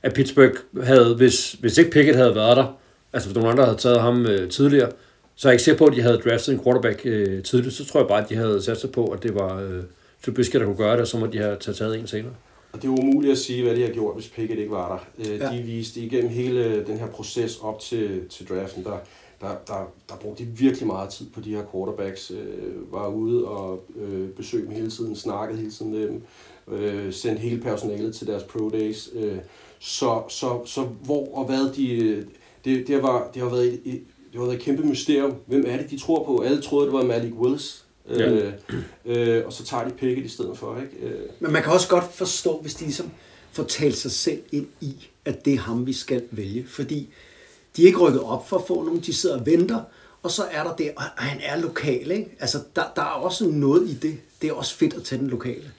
at Pittsburgh havde, hvis, hvis ikke Pickett havde været der, altså hvis nogen andre havde taget ham øh, tidligere, så er jeg ikke sikker på, at de havde draftet en quarterback øh, tidligt. Så tror jeg bare, at de havde sat sig på, at det var øh, Trubisky, der kunne gøre det, og så må de have taget, taget en senere. Og det er umuligt at sige, hvad de har gjort, hvis Pickett ikke var der. Øh, Ja. De viste igennem hele den her proces op til, til draften, der, der, der, der brugte de virkelig meget tid på de her quarterbacks. Øh, var ude og øh, besøgte dem hele tiden, snakkede hele tiden med dem, øh, sendte hele personalet til deres pro days. Øh, så, så, så hvor og hvad de... øh, Det, det, har, det har været et, et, det har været et kæmpe mysterium. Hvem er det, de tror på? Alle troede, det var Malik Willis. Ja. Øh, øh, og så tager de Pickett i stedet for, ikke? Øh, Men man kan også godt forstå, hvis de ligesom får talt sig selv ind i, at det er ham, vi skal vælge. Fordi de er ikke rykket op for at få nogen, de sidder og venter, og så er der det, og han er lokal, ikke? Altså, der, der er også noget i det. Det er også fedt at tage den lokale.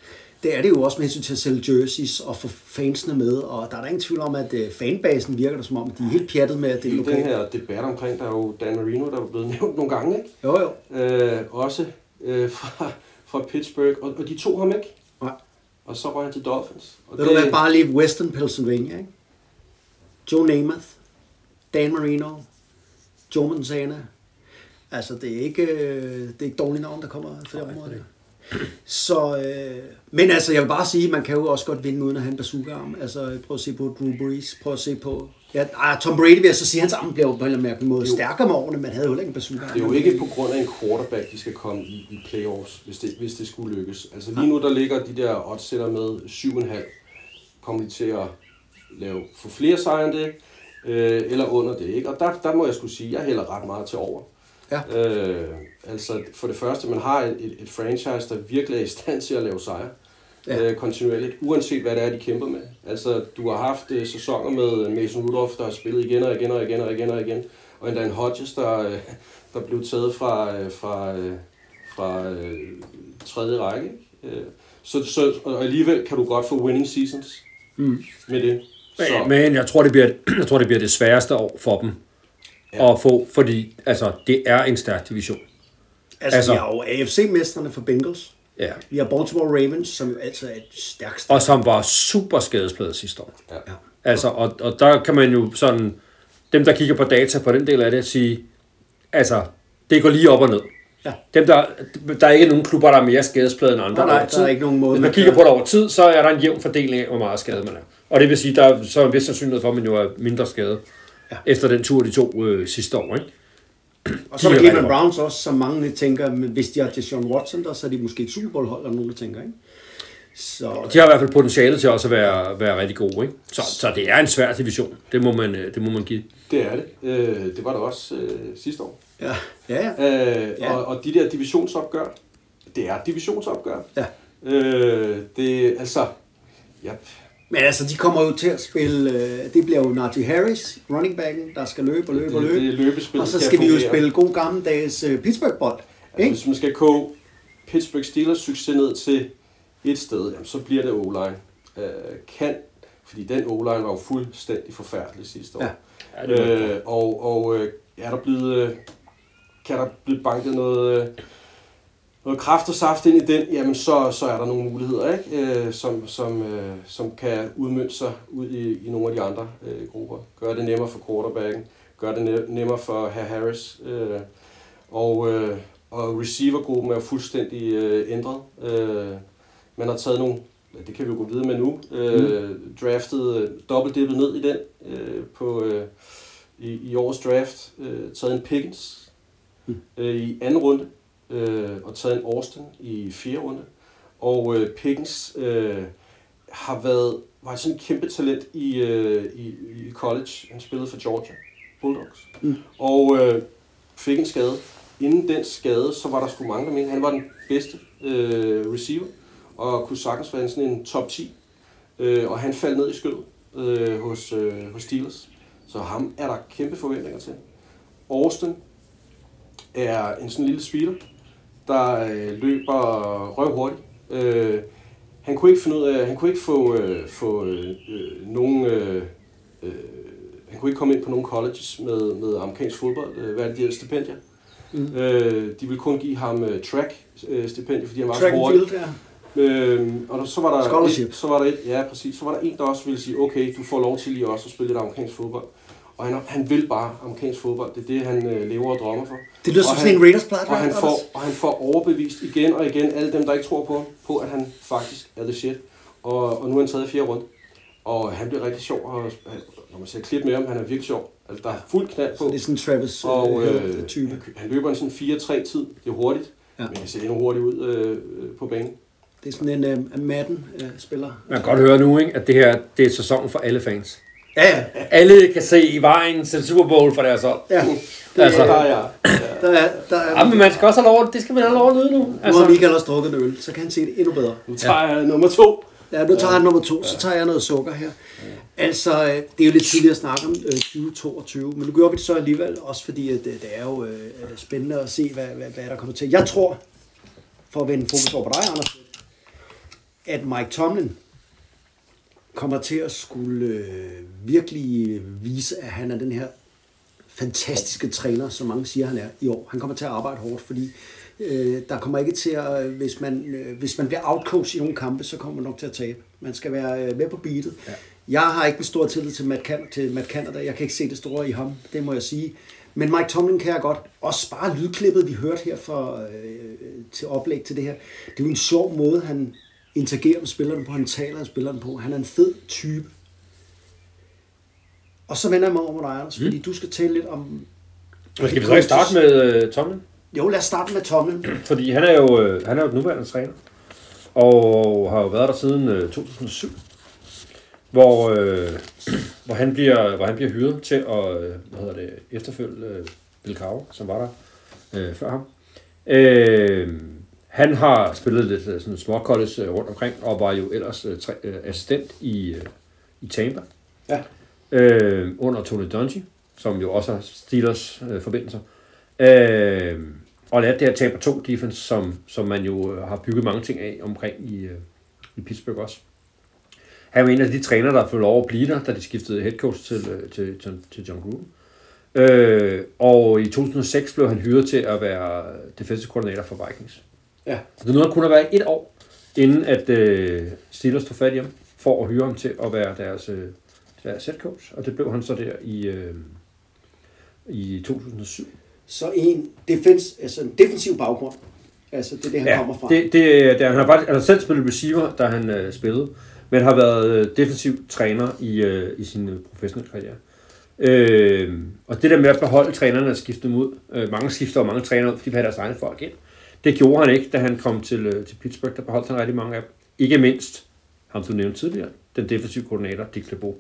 Det er det jo også med hensyn til at sælge jerseys og få fansene med, og der er der ingen tvivl om, at øh, fanbasen virker det som om, de er helt pjattet med, at det er den lokalt. her debat omkring, der er jo Dan Marino, der er blevet nævnt nogle gange, ikke? Jo, jo. Øh, også øh, fra, fra Pittsburgh, og, og de tog ham ikke. Nej. Og så røg han til Dolphins. Og Ved du hvad, bare lige Western Pennsylvania, ikke? Joe Namath, Dan Marino, Joe Montana. Altså, det er ikke, øh, det er ikke dårlige navn, der kommer fra det område. Så, øh, men altså, jeg vil bare sige, man kan jo også godt vinde uden at have en bazooka-arm. Altså, prøv at se på Drew Brees, prøv at se på... Ja, ah, Tom Brady vil jeg så sige, hans arm bliver jo på en eller anden måde stærkere med årene, men havde jo ikke en bazooka Det er jo ikke på grund af en quarterback, de skal komme i, i playoffs, hvis det, hvis det skulle lykkes. Altså lige nu, der ligger de der oddsætter med 7,5. Kommer de til at lave få flere sejre end det, øh, eller under det, ikke? Og der, der må jeg skulle sige, jeg hælder ret meget til over. Ja. Øh, altså for det første, man har et, et, franchise, der virkelig er i stand til at lave sejre. Ja. Øh, kontinuerligt, uanset hvad det er, de kæmper med. Altså, du har haft øh, sæsoner med Mason Rudolph, der har spillet igen og igen og igen og igen og igen. Og endda en Hodges, der, øh, der blev taget fra, øh, fra, øh, fra øh, tredje række. Øh, så, så, og alligevel kan du godt få winning seasons mm. med det. Så, Men, men jeg tror, det bliver, jeg tror, det bliver det sværeste år for dem ja. at få, fordi altså, det er en stærk division. Altså, Altså- vi har jo AFC-mesterne for Bengals. Ja. Vi har Baltimore Ravens, som jo altid er et stærkt Og som var super skadespladet sidste år. Ja. Altså, og, og der kan man jo sådan, dem der kigger på data på den del af det, sige, altså, det går lige op og ned. Ja. Dem der, der er ikke nogen klubber, der er mere skadespladet end andre. Nej, nej, der er ikke nogen måde, Hvis man kigger på det over tid, så er der en jævn fordeling af, hvor meget skade man er. Og det vil sige, der er så en vis sandsynlighed for, at man jo er mindre skadet ja. efter den tur, de to øh, sidste år. Ikke? Og så er der Cleveland Browns også, som mange tænker, men hvis de har Deshaun Watson der, så er de måske et Super Bowl hold, eller nogen, der tænker, ikke? Så, De har i hvert fald potentiale til også at være, være rigtig gode. Ikke? Så, så det er en svær division. Det må man, øh, det må man give. det er det. Øh, det var det også øh, sidste år. ja, ja, ja. Øh, ja. og, og de der divisionsopgør, det er divisionsopgør. ja. Øh, det, altså, ja, Men altså, de kommer jo til at spille, øh, det bliver jo Najee Harris, running backen, der skal løbe og løbe og Det- løbe. det løbespillet, og så skal skal vi jo spille god gammeldags øh, Pittsburgh-bold. altså, Ikke? hvis man skal koge Pittsburgh Steelers succes ned til et sted, jamen, så bliver det O-line. Øh, kan, fordi den O-line var jo fuldstændig forfærdelig sidste år. Ja. Ja, det øh, og og øh, er der blevet, øh, kan der blive banket noget, øh, noget kraft og saft ind i den, jamen så, så er der nogle muligheder, ikke? Øh, som, som, øh, som kan udmønte sig ud i, i nogle af de andre øh, grupper. Gør det nemmere for quarterbacken, gør det ne- nemmere for herr Harris. Øh, og, øh, og receivergruppen er fuldstændig øh, ændret. Øh, man har taget nogle, det kan vi jo gå videre med nu, øh, draftet, øh, dobbeltdippet ned i den øh, på, øh, i, i årets draft, øh, taget en Pickens øh, i anden runde, øh, og taget en Austin i fjerde runde. Og øh, Pickens øh, har været var sådan en kæmpe talent i, øh, i, i college. Han spillede for Georgia Bulldogs. Mm. Og øh, fik en skade. Inden den skade, så var der sgu mange, der mente, han var den bedste øh, receiver. og kunne sagtens være sådan en top 10. Øh, og han faldt ned i skødet øh, hos, øh, hos Steelers. Så ham er der kæmpe forventninger til. Austin er en sådan lille speeder, der øh, løber røv hurtigt. Øh, han kunne ikke finde ud af, han kunne ikke få, øh, få øh, øh, nogen, øh, øh, han kunne ikke komme ind på nogle colleges med, med amerikansk fodbold. Øh, hvad er det, de her stipendier? Mm. Øh, de ville kun give ham øh, track øh, stipendier, fordi han var Track så hurtig. field, ja. Øhm, og der, så var der Scholarship. Et, så var der et, ja præcis, så var der en, der også ville sige, okay, du får lov til lige også at spille lidt amerikansk fodbold. Og han, han vil bare amerikansk fodbold, det er det, han øh, lever og drømmer for. Det lyder Og som han- sådan en Raiders plade, Og han, får, og han får overbevist igen og igen alle dem, der ikke tror på på at han faktisk er the shit. Og, og nu er han taget i fjerde runde. Og han bliver rigtig sjov, og når man ser klip med ham, han er virkelig sjov. Altså, der er fuld knald på. Det er sådan en Travis Og øh, øh, type. han, han løber en sådan 4-3 tid. Det er hurtigt. Ja. Men han ser endnu hurtigt ud øh, øh, på banen. Det er sådan en øh, Madden-spiller. Man kan godt høre nu, ikke, at det her det er sæsonen for alle fans. ja, ja. Alle kan se i vejen til Super Bowl for deres hold. ja. Altså, Der er jeg. Der er, der er, ja, men man skal også have lov, det skal man have lov at nyde nu. nu har Altså, Michael også drukket en øl, så kan han se det endnu bedre. Nu tager jeg nummer to. Ja, nu tager jeg nummer to, så tager jeg noget sukker her. Altså, øh, det er jo lidt tidligt at snakke om øh, 2022, men nu gør vi det så alligevel, også fordi at det, det er jo øh, spændende at se, hvad, hvad, hvad der kommer til. Jeg tror, for at vende fokus over på dig, Anders, at Mike Tomlin kommer til at skulle øh, virkelig vise, at han er den her fantastiske træner, som mange siger, han er i år. Han kommer til at arbejde hårdt, fordi øh, der kommer ikke til at, hvis man, øh, hvis man bliver outcoached i nogle kampe, så kommer man nok til at tabe. Man skal være øh, med på beatet. Ja. Jeg har ikke en stor tillid til Matt, Can- til Matt Canada. Jeg kan ikke se det store i ham, det må jeg sige. Men Mike Tomlin kan jeg godt. Også bare lydklippet, vi hørte her for, øh, til oplæg til det her. Det er jo en sjov måde, han interagerer med spillerne på. Han taler med spillerne på. Han er en fed type. Og så vender jeg mig over med dig, Anders, fordi du skal tale lidt om... skal vi så ikke starte med uh, Tomlin? Jo, lad os starte med Tomlin. Fordi han er jo, øh, han er jo den nuværende træner. Og har jo været der siden øh, 2007. Hvor, øh, hvor, han bliver, hvor han bliver hyret til at øh, hvad hedder det, efterfølge øh, Bill Cowher, som var der øh, før ham. Øh, han har spillet lidt øh, sådan små college øh, rundt omkring, og var jo ellers øh, øh, assistent i, øh, i Tampa. Ja. Øh, under Tony Dungy, som jo også har Steelers øh, forbindelser. Øh, og lærte det her Tampa 2 defense, som, som man jo øh, har bygget mange ting af omkring i, øh, i Pittsburgh også. Han var en af de trænere, der fik lov at blive der, da de skiftede head coach til, øh, til, til, til John Gruden. Øh, og i 2006 blev han hyret til at være defensive coordinator for Vikings. Ja. Så det nåede kun at være et år, inden at øh, Steelers tog fat i ham, for at hyre ham til at være deres, øh, deres head coach. Og det blev han så der i, øh, i 2007. Så en, defens, altså en defensiv baggrund. Altså, det er det, han ja, kommer fra. Det, det, det, han har faktisk han har selv spillet receiver, da han øh, spillede, men har været øh, defensiv træner i, øh, i sin øh, professionelle karriere. Øh, og det der med at beholde trænerne og skifte dem ud, øh, mange skifter og mange trænere ud, fordi de have deres egne folk ind. Det gjorde han ikke, da han kom til, øh, til Pittsburgh, der beholdt han rigtig mange af dem. Ikke mindst, ham du nævnte tidligere, den defensive koordinator, Dick LeBeau.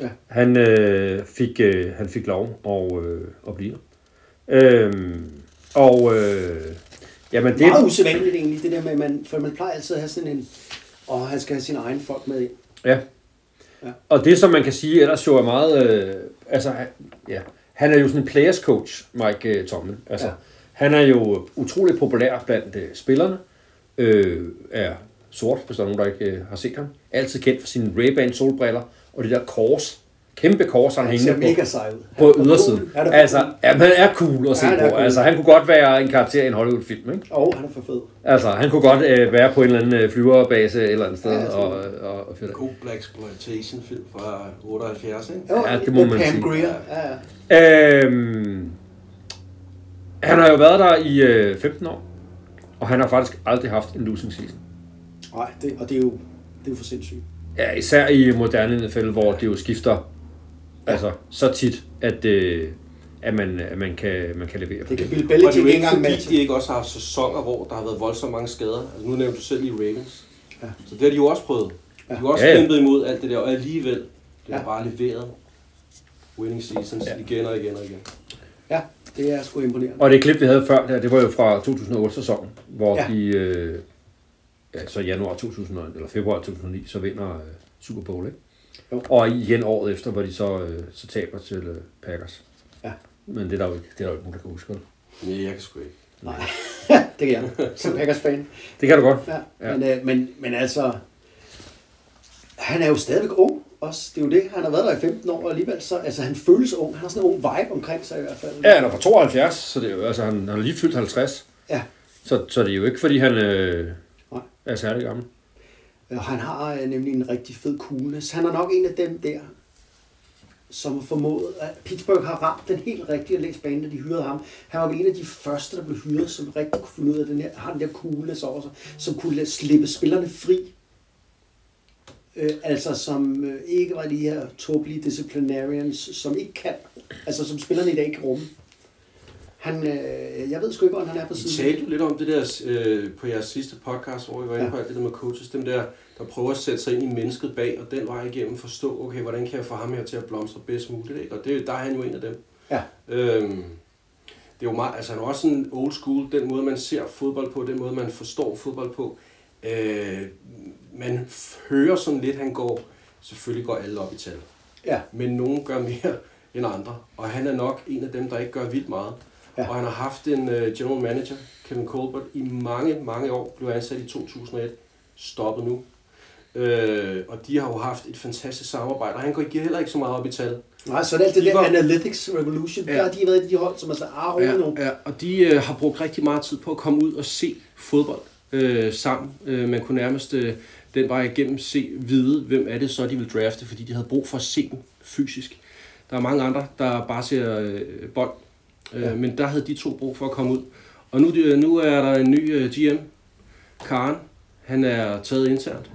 Ja. Han, øh, fik, øh, han fik lov at, øh, at blive der. Øh, og øh, jamen, Det er meget usædvanligt egentlig, det der med, at man, for man plejer altid at have sådan en, og han skal have sine egne folk med ind. Ja. Ja. Og det, som man kan sige ellers jo er meget... Øh, altså, ja, han er jo sådan en players coach, Mike øh, Tomlin. Altså, ja. Han er jo utrolig populær blandt øh, spillerne. Øh, er sort, hvis der er nogen, der ikke øh, har set ham. Altid kendt for sine Ray-Ban solbriller og det der kors. Kæmpe kors, han Han hænger mega på, sej ud. på ydersiden. Han er for Altså, cool. ja, han er cool at se Ja, han på. cool. Altså, han kunne godt være en karakter i en Hollywood-film, ikke? Og han er for fed. Altså, han kunne godt øh, være på en eller anden øh, flyverbase et eller andet sted Ja, tror og, og, og, God Black Exploitation film fra 78, ikke? Jo, Ja, det må man Pam sige. Grier. Ja, ja. Øhm, han har jo været der i øh, 15 år, og han har faktisk aldrig haft en losing season. Nej, det, og det er jo, det er jo for sindssygt. Ja, især i moderne NFL, hvor det jo skifter altså, så tit, at, øh, at, man, at man, kan, man kan levere på Det kan det. Bill Og det er Belichick jo ikke fordi, med de ikke også har haft sæsoner, hvor der har været voldsomt mange skader. Altså, nu nævnte du selv i Ravens. Ja. Så det har de jo også prøvet. De har også Ja, ja. kæmpet imod alt det der, og alligevel, det har Ja. bare leveret winning seasons Ja. igen og igen og igen. Ja, det er sgu imponerende. Og det klip, vi havde før, der, det var jo fra 2008-sæsonen, hvor ja. de... Øh, ja, så januar 2000, eller februar 2009, så vinder øh, Super Bowl, ikke? Jo. Og igen året efter, hvor de så, øh, så taber til øh, Packers. Ja. Men det er der jo ikke, det er der jo ikke nogen, der kan huske. vel? Nej, jeg kan sgu ikke. Nej, det kan jeg. Som Packers-fan. Det kan du godt. Ja. Ja. Men, øh, men, men altså, han er jo stadigvæk ung også. Det er jo det. Han har været der i 15 år og alligevel. Så, altså, han føles ung. Han har sådan en ung vibe omkring sig i hvert fald. Ja, han er fra 72, så det er jo, altså, han, han har lige fyldt 50. Ja. Så, så det er jo ikke, fordi han øh er særlig gammel. Og han har øh, nemlig en rigtig fed coolness. Han er nok en af dem der, som har formået, at Pittsburgh har ramt den helt rigtige læs bane, da de hyrede ham. Han var en af de første, der blev hyret, som rigtig kunne finde ud af den her, har den der coolness over sig, som kunne slippe spillerne fri. Øh, altså som øh, ikke var de her tåbelige disciplinarians, som ikke kan, altså som spillerne i dag ikke kan rumme. Han, øh, jeg ved sgu ikke, hvordan han er på I siden. talte jo lidt om det der øh, på jeres sidste podcast, hvor vi var inde Ja. på alt det der med coaches, dem der, der prøver at sætte sig ind i mennesket bag, og den vej igennem forstå, okay, hvordan kan jeg få ham her til at blomstre bedst muligt, ikke? og det, der er han jo en af dem. Ja. Øhm, det er jo meget, altså han er også en old school, den måde man ser fodbold på, den måde man forstår fodbold på. Øh, man hører sådan lidt, han går, selvfølgelig går alle op i tal, Ja, men nogen gør mere end andre, og han er nok en af dem, der ikke gør vildt meget. Ja. Og han har haft en uh, general manager, Kevin Colbert, i mange, mange år, blev ansat i 2001, stoppet nu. Øh, og de har jo haft et fantastisk samarbejde, og han går ikke heller ikke så meget op i tal. Nej, så er det alt det De der var- Analytics Revolution, Ja. der har de været de hold, som er så ah, Ja, nu. ja, og de øh, har brugt rigtig meget tid på at komme ud og se fodbold øh, sammen. Øh, man kunne nærmest øh, den vej igennem se, vide, hvem er det så, de vil drafte, fordi de havde brug for at se dem fysisk. Der er mange andre, der bare ser øh, bold, Ja. ja. men der havde de to brug for at komme ud. Og nu, øh, nu er der en ny øh, GM, Karen. Han er taget internt.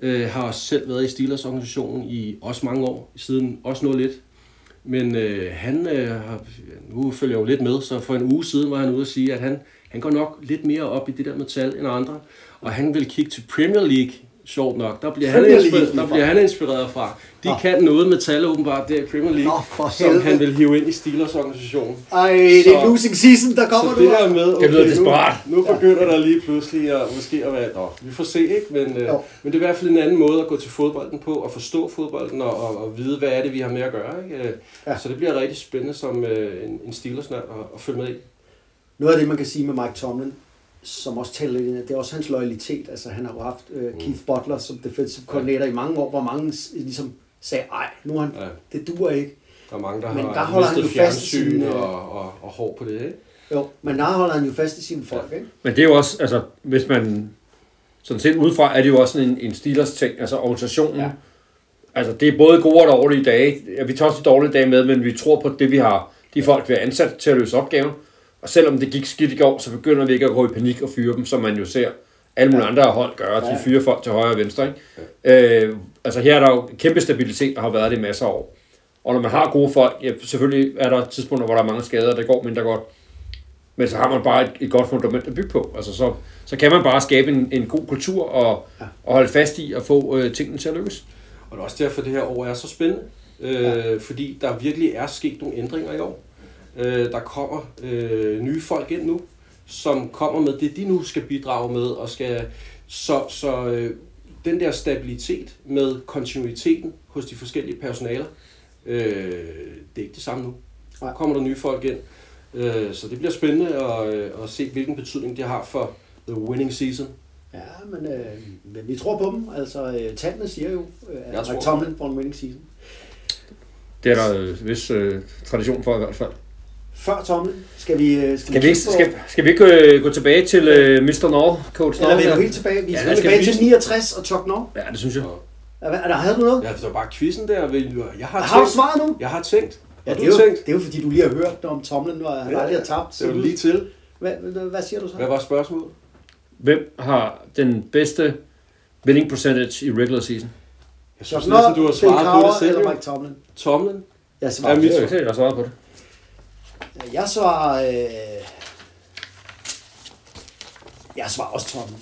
Øh, har også selv været i Steelers organisationen i også mange år, siden også noget lidt. Men øh, han øh, har, nu følger jeg jo lidt med, så for en uge siden var han ude at sige, at han, han går nok lidt mere op i det der med tal end andre. Og han vil kigge til Premier League, sjovt nok. Der bliver, han, inspireret, der bliver han inspireret fra. De Nå. kan noget med tal åbenbart der i Premier League, Nå, for som helvede. han vil hive ind i Steelers organisation. Ej, det er losing season, der kommer Så nu. det der med, okay, lyder desperat. nu, nu begynder der lige pludselig at, måske at være, nå, vi får se, ikke? Men, øh, men det er i hvert fald en anden måde at gå til fodbolden på, og forstå fodbolden, og, og, og vide, hvad er det, vi har med at gøre, ikke? Øh, Ja. Så det bliver rigtig spændende som øh, en, en steelers at, at følge med i. Noget af det, man kan sige med Mike Tomlin, som også tæller det er også hans loyalitet. Altså, han har jo haft Mm. uh, Keith Butler som defensive coordinator i mange år, hvor mange ligesom sagde, ej, nu han, Ja. det duer ikke. Der er mange, der Men har der holder han jo fast i fjernsyn sin, øh, og, og, og hår på det, ikke? Jo, men der holder han jo fast i sine folk, ikke? Men det er jo også, altså, hvis man sådan set udefra, er det jo også sådan en, en Steelers ting, altså organisationen. Ja. Ja. Altså, det er både gode og dårlige dage. Ja, vi tager også de dårlige dage med, men vi tror på det, vi har, de folk, vi har ansat til at løse opgaven. Og selvom det gik skidt i går, så begynder vi ikke at gå i panik og fyre dem, som man jo ser alle mulige andre hold gøre. De Ja. fyrer folk til højre og venstre. Ikke? Øh, altså, her er der jo kæmpe stabilitet, der har været det i masser af år. Og når man har gode folk, ja, selvfølgelig er der tidspunkter, hvor der er mange skader, det går mindre godt. Men så har man bare et, et godt fundament at bygge på. Altså, så, så kan man bare skabe en, en god kultur og, ja. og holde fast i at få øh, tingene til at lykkes. Og det er også derfor, det her år er så spændende. Øh, ja. Fordi der virkelig er sket nogle ændringer i år. Øh, der kommer øh, nye folk ind nu, som kommer med det, de nu skal bidrage med. og skal Så, så øh, den der stabilitet med kontinuiteten hos de forskellige personaler, øh, det er ikke det samme nu. Nu kommer der nye folk ind. Øh, så det bliver spændende at, øh, at se, hvilken betydning det har for the winning season. Ja, men, øh, men vi tror på dem. Altså, øh, tallene siger jo, øh, at Tomlin får en winning season. Det er der øh, vis øh, tradition for i hvert fald. Før Tomlin, skal vi... øh, Skal vi ikke, skal, skal vi ikke øh, gå tilbage til øh, Mr. North, coach Eller North? vil du helt tilbage? Vi Ja, skal lad os tilbage skal til vi- 69 og Chuck North. Ja, det synes jeg. Er, er der, havde du noget? Ja, det var bare quizzen der. Vil- Jeg har, Har du tænkt, svaret nu? jeg har tænkt. Ja, det, er du jo, tænkt? det er jo fordi, du lige har hørt om Tomlin, og han Ja, aldrig har tabt. Det var lige til. Hvad, hvad, siger du så? Hvad var spørgsmålet? Hvem har den bedste winning percentage i regular season? Jeg synes næsten, du har svaret på det selv. eller. Mike Tomlin? Tomlin? Jeg svarer. Ja, er jeg har svaret på det. Jeg svarer... Øh... Jeg svarer også Tomlin.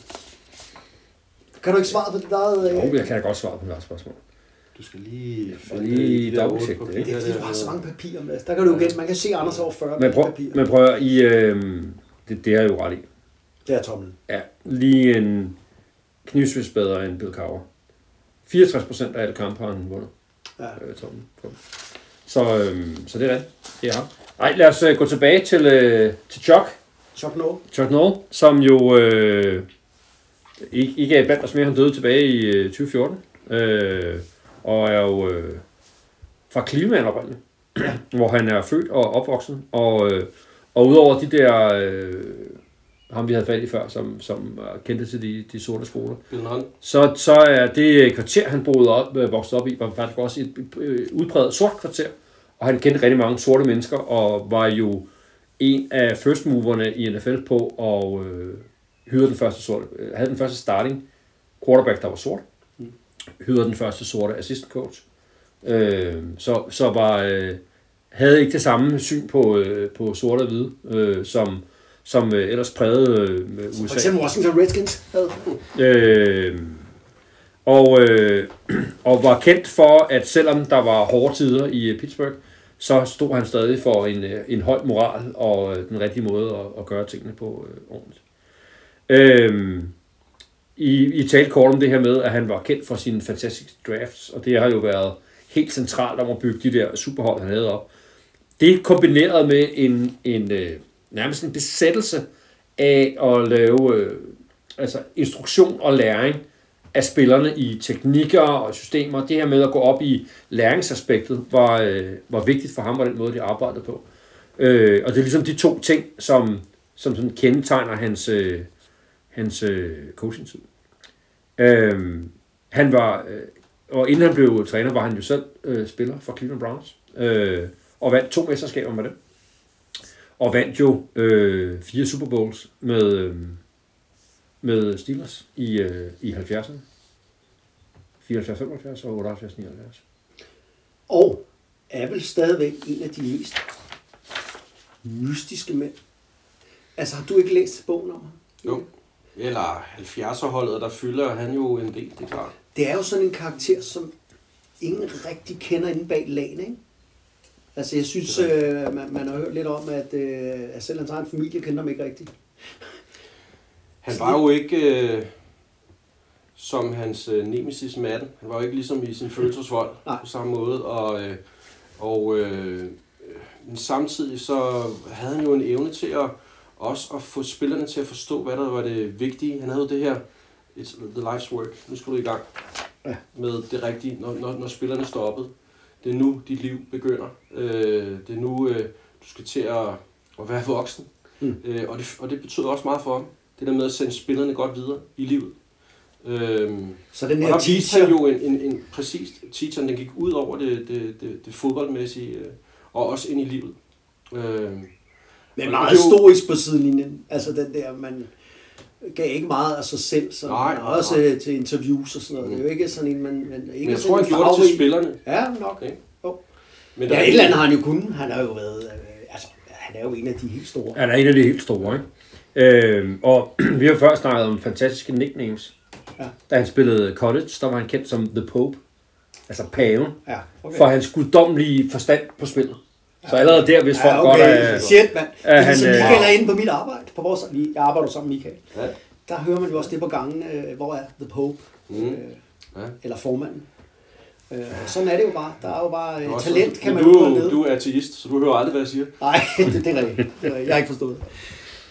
Kan du ikke svare på dit eget... Øh... Jo, jeg kan da godt svare på hvert spørgsmål. Du skal lige... får lige dobbelttjekke det, ikke? Det er fordi, du har så mange papirer med. Der kan du jo igen... Man kan se Anders over 40 Men prøv, papirer. men prøv at, I, øh, det, det er jo ret i. Det er Tomlin. Ja, lige en knivsvis bedre end Bill Cowher. 64% af alle kampe har han vundet. Ja. Øh, Tom, på. Så, øhm, så det er det. Det er ham. Ej, lad os øh, gå tilbage til, øh, til Chuck. Chuck Noll. Chuck Noll, som jo øh, ikke, ikke er blandt os mere. Han døde tilbage i øh, 2014. Øh, og er jo øh, fra Cleveland oprindeligt. hvor han er født og opvokset. Og, øh, og udover de der... Øh, ham vi havde fat i før, som, som er kendte til de, de sorte skoler, så, så er det kvarter, han boede op, øh, voksede op i, var faktisk også et øh, udpræget sort kvarter. Og han kendte rigtig mange sorte mennesker, og var jo en af first moverne i NFL på at øh, hyre den første sorte, øh, havde den første starting quarterback, der var sort. Hyre den første sorte assistant coach. Øh, så, så var, øh, havde ikke det samme syn på, øh, på sorte og hvide, øh, som, som øh, ellers prægede øh, USA. For eksempel Washington Redskins havde. Øh, og, øh, og var kendt for, at selvom der var hårde tider i øh, Pittsburgh, så stod han stadig for en, øh, en høj moral og øh, den rigtige måde at, at gøre tingene på øh, ordentligt. Øh, I, I talte kort om det her med, at han var kendt for sine fantastiske drafts, og det har jo været helt centralt om at bygge de der superhold, han havde op. Det kombineret med en, en øh, nærmest en besættelse af at lave øh, altså instruktion og læring af spillerne i teknikker og systemer. Det her med at gå op i læringsaspektet var, øh, var vigtigt for ham og den måde, de arbejdede på. Øh, og det er ligesom de to ting, som, som sådan kendetegner hans, øh, hans øh, coaching-tid. Øh, han var, øh, og inden han blev træner, var han jo selv øh, spiller for Cleveland Browns, øh, og vandt to mesterskaber med dem. Og vandt jo øh, fire Super Bowls med, øh, med Steelers i, øh, i 70'erne. 74, 75 og 78, 79. Og er vel stadigvæk en af de mest mystiske mænd. Altså, har du ikke læst bogen om ham? Jo. Eller 70'er-holdet, der fylder han jo en del, det er klart. Det er jo sådan en karakter, som ingen rigtig kender inde bag lagene, ikke? Altså, jeg synes, øh, man, man har hørt lidt om, at, øh, at selv hans egen familie kender ham ikke rigtigt. Han var jo ikke øh, som hans øh, nemesis Madden. Han var jo ikke ligesom i sin følelsesvold på samme måde. Og, øh, og øh, samtidig så havde han jo en evne til at også at få spillerne til at forstå, hvad der var det vigtige. Han havde jo det her, it's the life's work. Nu skal du i gang Ja. med det rigtige, når, når, når spillerne stoppede. Det er nu, dit liv begynder. Øh, det er nu, øh, du skal til at, at være voksen. Mm. Øh, og, det, og det betyder også meget for ham. Det der med at sende spillerne godt videre i livet. Øhm, Så den og her han teacher, jo en, en, en præcis teacher, den gik ud over det, det, det, det fodboldmæssige, øh, og også ind i livet. Øhm, men og meget jo- stoisk på sidelinjen. Altså, den der, man gav ikke meget af sig selv, så Nej, nej, også nej. øh, til interviews og sådan noget. Det er jo ikke sådan en, man... man ikke men jeg tror, han gjorde det til spillerne. Ja, nok. Ikke? Jo. Men Ja, der- et eller andet har han jo kunnet. Han har jo været... Øh, altså, han er jo en af de helt store. Han er en af de helt store, ikke? Øhm, og vi har før snakket om fantastiske nicknames. Ja. Da han spillede college, der var han kendt som The Pope. Altså paven. Ja, Okay. For hans guddommelige forstand på spillet. Så allerede der, hvis folk ja, godt okay. er... Shit, mand. Det er han, ligesom øh, Michael er inde på mit arbejde. På vores, vi- jeg arbejder jo sammen med Michael. Ja. Der hører man jo også det på gangen, øh, hvor er The Pope, Mm. øh, Ja. eller formanden. Øh, sådan er det jo bare. Der er jo bare øh, talent, kan men man jo du, godt du er ateist, så du hører aldrig, hvad jeg siger. Nej, det, det er rigtigt. Jeg har ikke forstået det.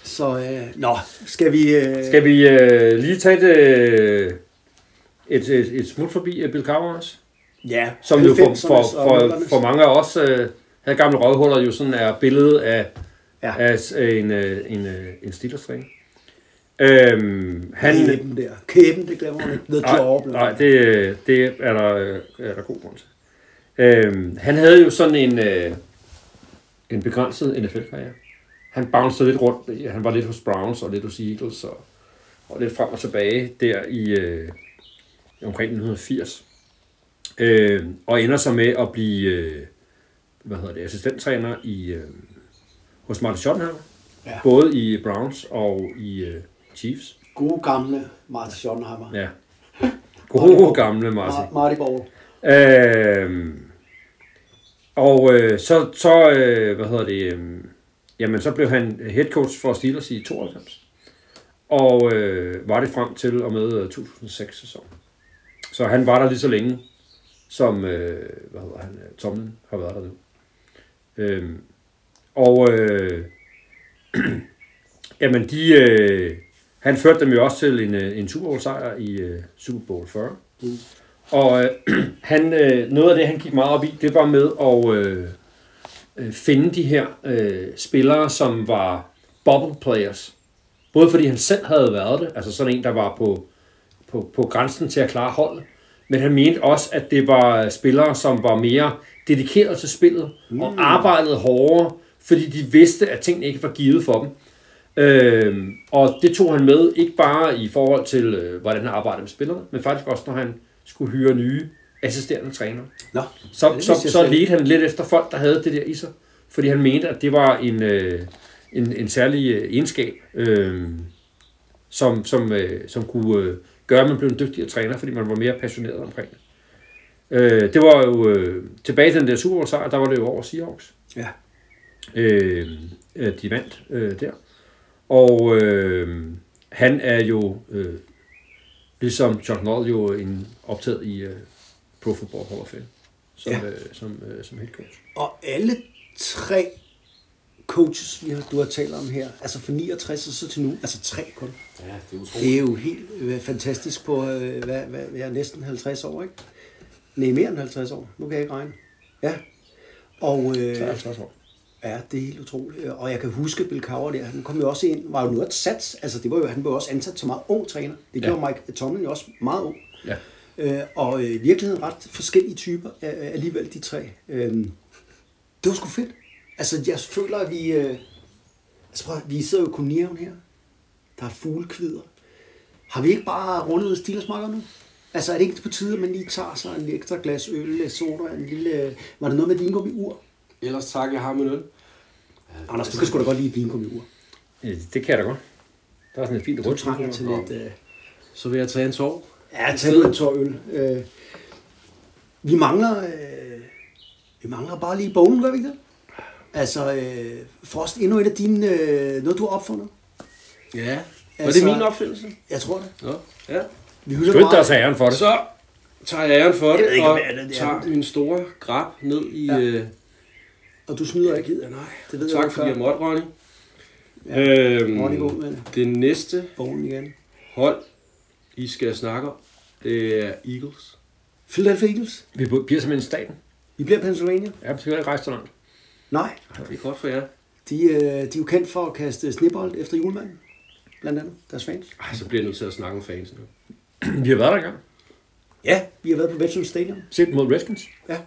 Så, øh, nå, skal vi... Øh, Skal vi øh, lige tage et, øh, et, et, et smut forbi øh, Bill Cowher også? Ja, Som jo for, 90'ernes for, for, 00'ernes. for mange af os øh, her gamle røvhuller jo sådan er billedet af, Ja. af en, øh, en, øh, en Steelers-træner. Øhm, han, Kæben der. Kæben, det glemmer man ikke. The Jaw. Nej, nej det, det er, der, øh, er der god grund til. Øhm, han havde jo sådan en, øh, en begrænset NFL-karriere. Han bouncede lidt rundt. Han var lidt hos Browns og lidt hos Eagles og, og lidt frem og tilbage der i øh, omkring 1980. Øh, og ender så med at blive øh, hvad hedder det, assistenttræner i, øh, hos Martin Schottenheimer. Ja. Både i Browns og i øh, Chiefs. Gode gamle Martin Schottenheimer. Ja. Gode gamle Martin. Mar- Marty Ball. Øhm, og øh, så, så øh, hvad hedder det, øh, jamen så blev han head coach for Steelers i 92. og øh, var det frem til og med øh, 2006 sæson. Så han var der lige så længe, som øh, hvad hedder han, øh, Tomlin har været der nu. Øhm, og øh, jamen de, øh, han førte dem jo også til en, øh, en Super Bowl sejr i øh, Super Bowl 40. Mm. Og øh, han, øh, noget af det, han gik meget op i, det var med at øh, øh, finde de her øh, spillere, som var bubble players. Både fordi han selv havde været det, altså sådan en, der var på, på, på grænsen til at klare holdet, men han mente også, at det var spillere, som var mere dedikeret til spillet mm. og arbejdede hårdere, fordi de vidste, at tingene ikke var givet for dem. Øhm, og det tog han med, ikke bare i forhold til, øh, hvordan han arbejdede med spillerne, men faktisk også, når han skulle hyre nye assisterende trænere. Nå, Så, det så, så slet ledte han lidt efter folk, der havde det der i sig. Fordi han mente, at det var en, øh, en, en særlig øh, egenskab, øh, som, som, øh, som kunne øh, gøre, at man blev en dygtigere træner, fordi man var mere passioneret omkring det. Øh, det var jo øh, tilbage til den der Super Bowl sejr, der var det jo over Seahawks. Ja. Øh, de vandt øh, der. Og øh, han er jo, øh, ligesom Chuck Noll, jo en optaget i øh, Pro Football Hall of Fame som, ja. øh, som, øh, som head coach. Og alle tre coaches, vi har, du har talt om her, altså fra 69 og så til nu, altså tre kun. Ja, det er utroligt. Det er jo helt øh, fantastisk på, øh, hvad, hvad, jeg er næsten 50 år, ikke? Nej, mere end 50 år. Nu kan jeg ikke regne. Ja. Og, øh, 53 år. Ja, det er helt utroligt. Og jeg kan huske Bill Cowher der, han kom jo også ind, var jo noget sats. Altså det var jo, han blev også ansat som meget ung træner. Det gjorde Ja. Mike Tomlin jo også meget ung. Ja. Øh, og øh, i virkeligheden ret forskellige typer af alligevel de tre. Øh, det var sgu fedt. Altså jeg føler, at vi... Øh, altså prøv, vi sidder jo i kolonihaven her. Der er fuglekvider. Har vi ikke bare rundet Steelersmarker nu? Altså er det ikke på tide, at man lige tager sig en ekstra glas øl, lidt soda, en lille... Var det noget med vingummi ur? Ellers tak, jeg har min øl. Anders, du kan sgu da godt lide vingummi ur. Øh, Det kan jeg da godt. Der er sådan et fint Du rødt. trænger til lidt... Øh, Så vil jeg tage en tår. ja, tag en tår øl. Øh, vi mangler... Øh, vi mangler bare lige bogen, gør vi ikke det? Altså, øh, Frost, endnu et af dine... Øh, noget, du har opfundet. Ja. Var Altså- det min opfindelse? Jeg tror det. Ja. ja. Vi hylder Skynd dig at tage æren for det. Så tager jeg æren for Jeg det, ikke, og det er, det er. tager min store grab ned i... Ja. Øh, Og du snyder ikke. gider nej. Det ved jeg tak godt fordi jeg måtte, Ronny. Ja. Øhm, Ronny, med det. det næste Bogen igen. hold, I skal snakke om, det er Eagles. Philadelphia Eagles. Vi bliver simpelthen staten. Vi bliver Pennsylvania. Ja, vi skal ikke rejse så langt. Nej, Det er godt for jer. de, øh, de er jo kendt for at kaste snibbold efter julemanden. Blandt andet deres fans. Ej, så bliver jeg nødt til at snakke om fans nu. Vi har været der engang. Ja, vi har været på Veterans Stadium. Set mod Redskins. Ja,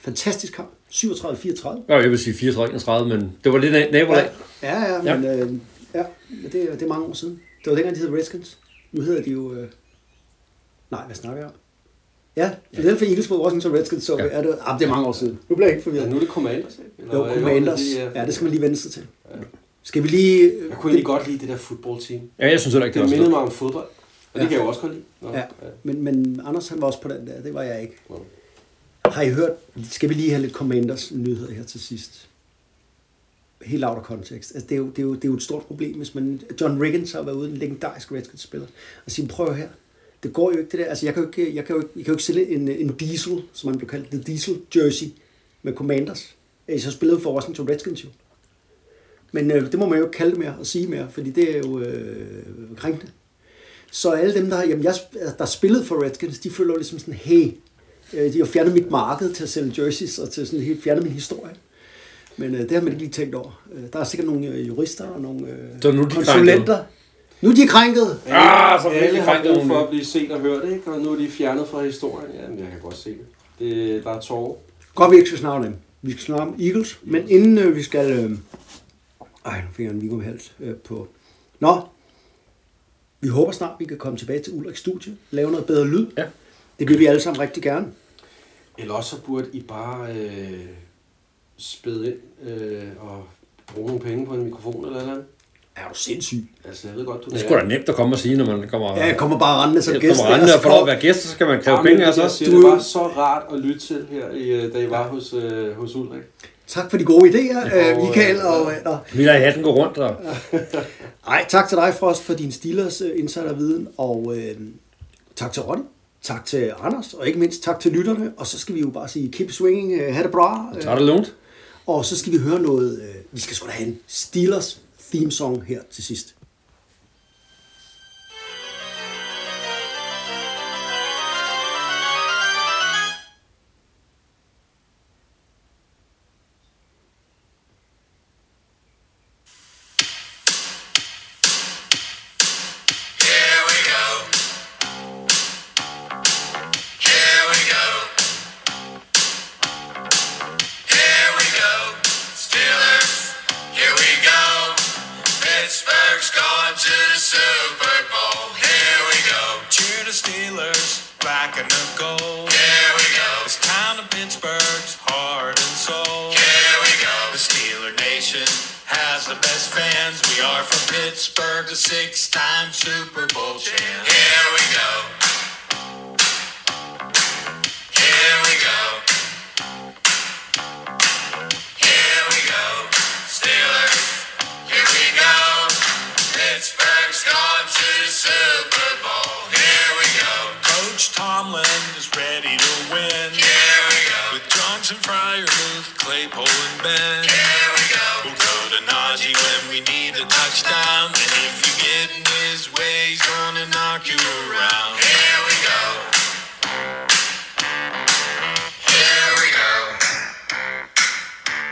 fantastisk kamp. 37-34. Ja, jeg vil sige 34-31, men det var lidt na- nabolag. Ja, ja, Ja. men øh, ja, det, er- det er mange år siden. Det var dengang, de hed Redskins. Nu hedder de jo... Øh... Nej, hvad snakker jeg om? Ja, Philadelphia Eagles mod Washington Redskins, så Ja. ja. er det, ah, det er mange år siden. Nu bliver jeg ikke Ja, forvirret. nu er det Commanders, ikke? Eller Jo? Commanders. det er- Ja, det skal man lige vende sig til. Skal vi lige... øh, Jeg kunne egentlig godt lide det der fodboldteam. Ja, jeg synes heller ikke, det Det var mindede mig om fodbold. Og det kan jeg jo også godt lide. Nå, Ja, men, men Anders han var også på den der, det var jeg ikke. Nå. Har I hørt, skal vi lige have lidt Commanders nyheder her til sidst? Helt out of context. Altså, det, er jo, det, er jo, det er jo et stort problem, hvis man... John Riggins har været ude, en legendarisk Redskins-spiller, og sige, prøv her, det går jo ikke det der. Altså, jeg kan jo ikke, jeg kan jo ikke, jeg kan jo ikke sælge en, en diesel, som man blev kaldt, the diesel jersey med Commanders. Jeg så spillede for Washington Redskins jo. Men øh, det må man jo ikke kalde mere og sige mere, fordi det er jo øh, krænkende. Så alle dem, der, har- jamen, jeg, der spillede for Redskins, de føler jo ligesom sådan, hey, øh, de har fjernet mit marked til at sælge jerseys, og til sådan helt fjernet min historie. Men øh, det har man ikke lige tænkt over. Øh, der er sikkert nogle øh, jurister og nogle øh, Så nu er de konsulenter. Nu er de krænket. Ah, så Alle virkelig har krænket brug for at blive set og hørt, ikke? Og nu er de fjernet fra historien. Jamen, jeg kan godt se det. det der er tårer. Godt, vi ikke skal snakke om dem. Vi skal snakke om Eagles, men inden øh, vi skal... Øh, ej, nu fik jeg en Viggo Hals øh, på... Nå, vi håber snart, vi kan komme tilbage til Ulrik Studie, lave noget bedre lyd. Ja. Det vil vi alle sammen rigtig gerne. Eller også så burde I bare øh, spæde ind øh, og bruge nogle penge på en mikrofon eller noget. Er du sindssyg? Altså, jeg ved godt, du Det er sgu da nemt at komme og sige, når man kommer... Ja, jeg kommer bare rendende som jeg gæst. kommer rendende og får lov at være gæst, så skal man kræve Jamen, penge det, altså. siger, Du- det var så rart at lytte til her, i, øh, da I var hos, øh, hos Ulrik. Tak for de gode idéer, øh, Michael. Og, nå. Vi lader hatten gå rundt, og Ej, tak til dig, Frost, for din Steelers øh, insiderviden, og øh, tak til Ronny, tak til Anders, og ikke mindst tak til lytterne, og så skal vi jo bare sige keep swinging, øh, have det bra, øh, tager det lugnt. og så skal vi høre noget, øh, vi skal sgu da have en Steelers theme song her til sidst.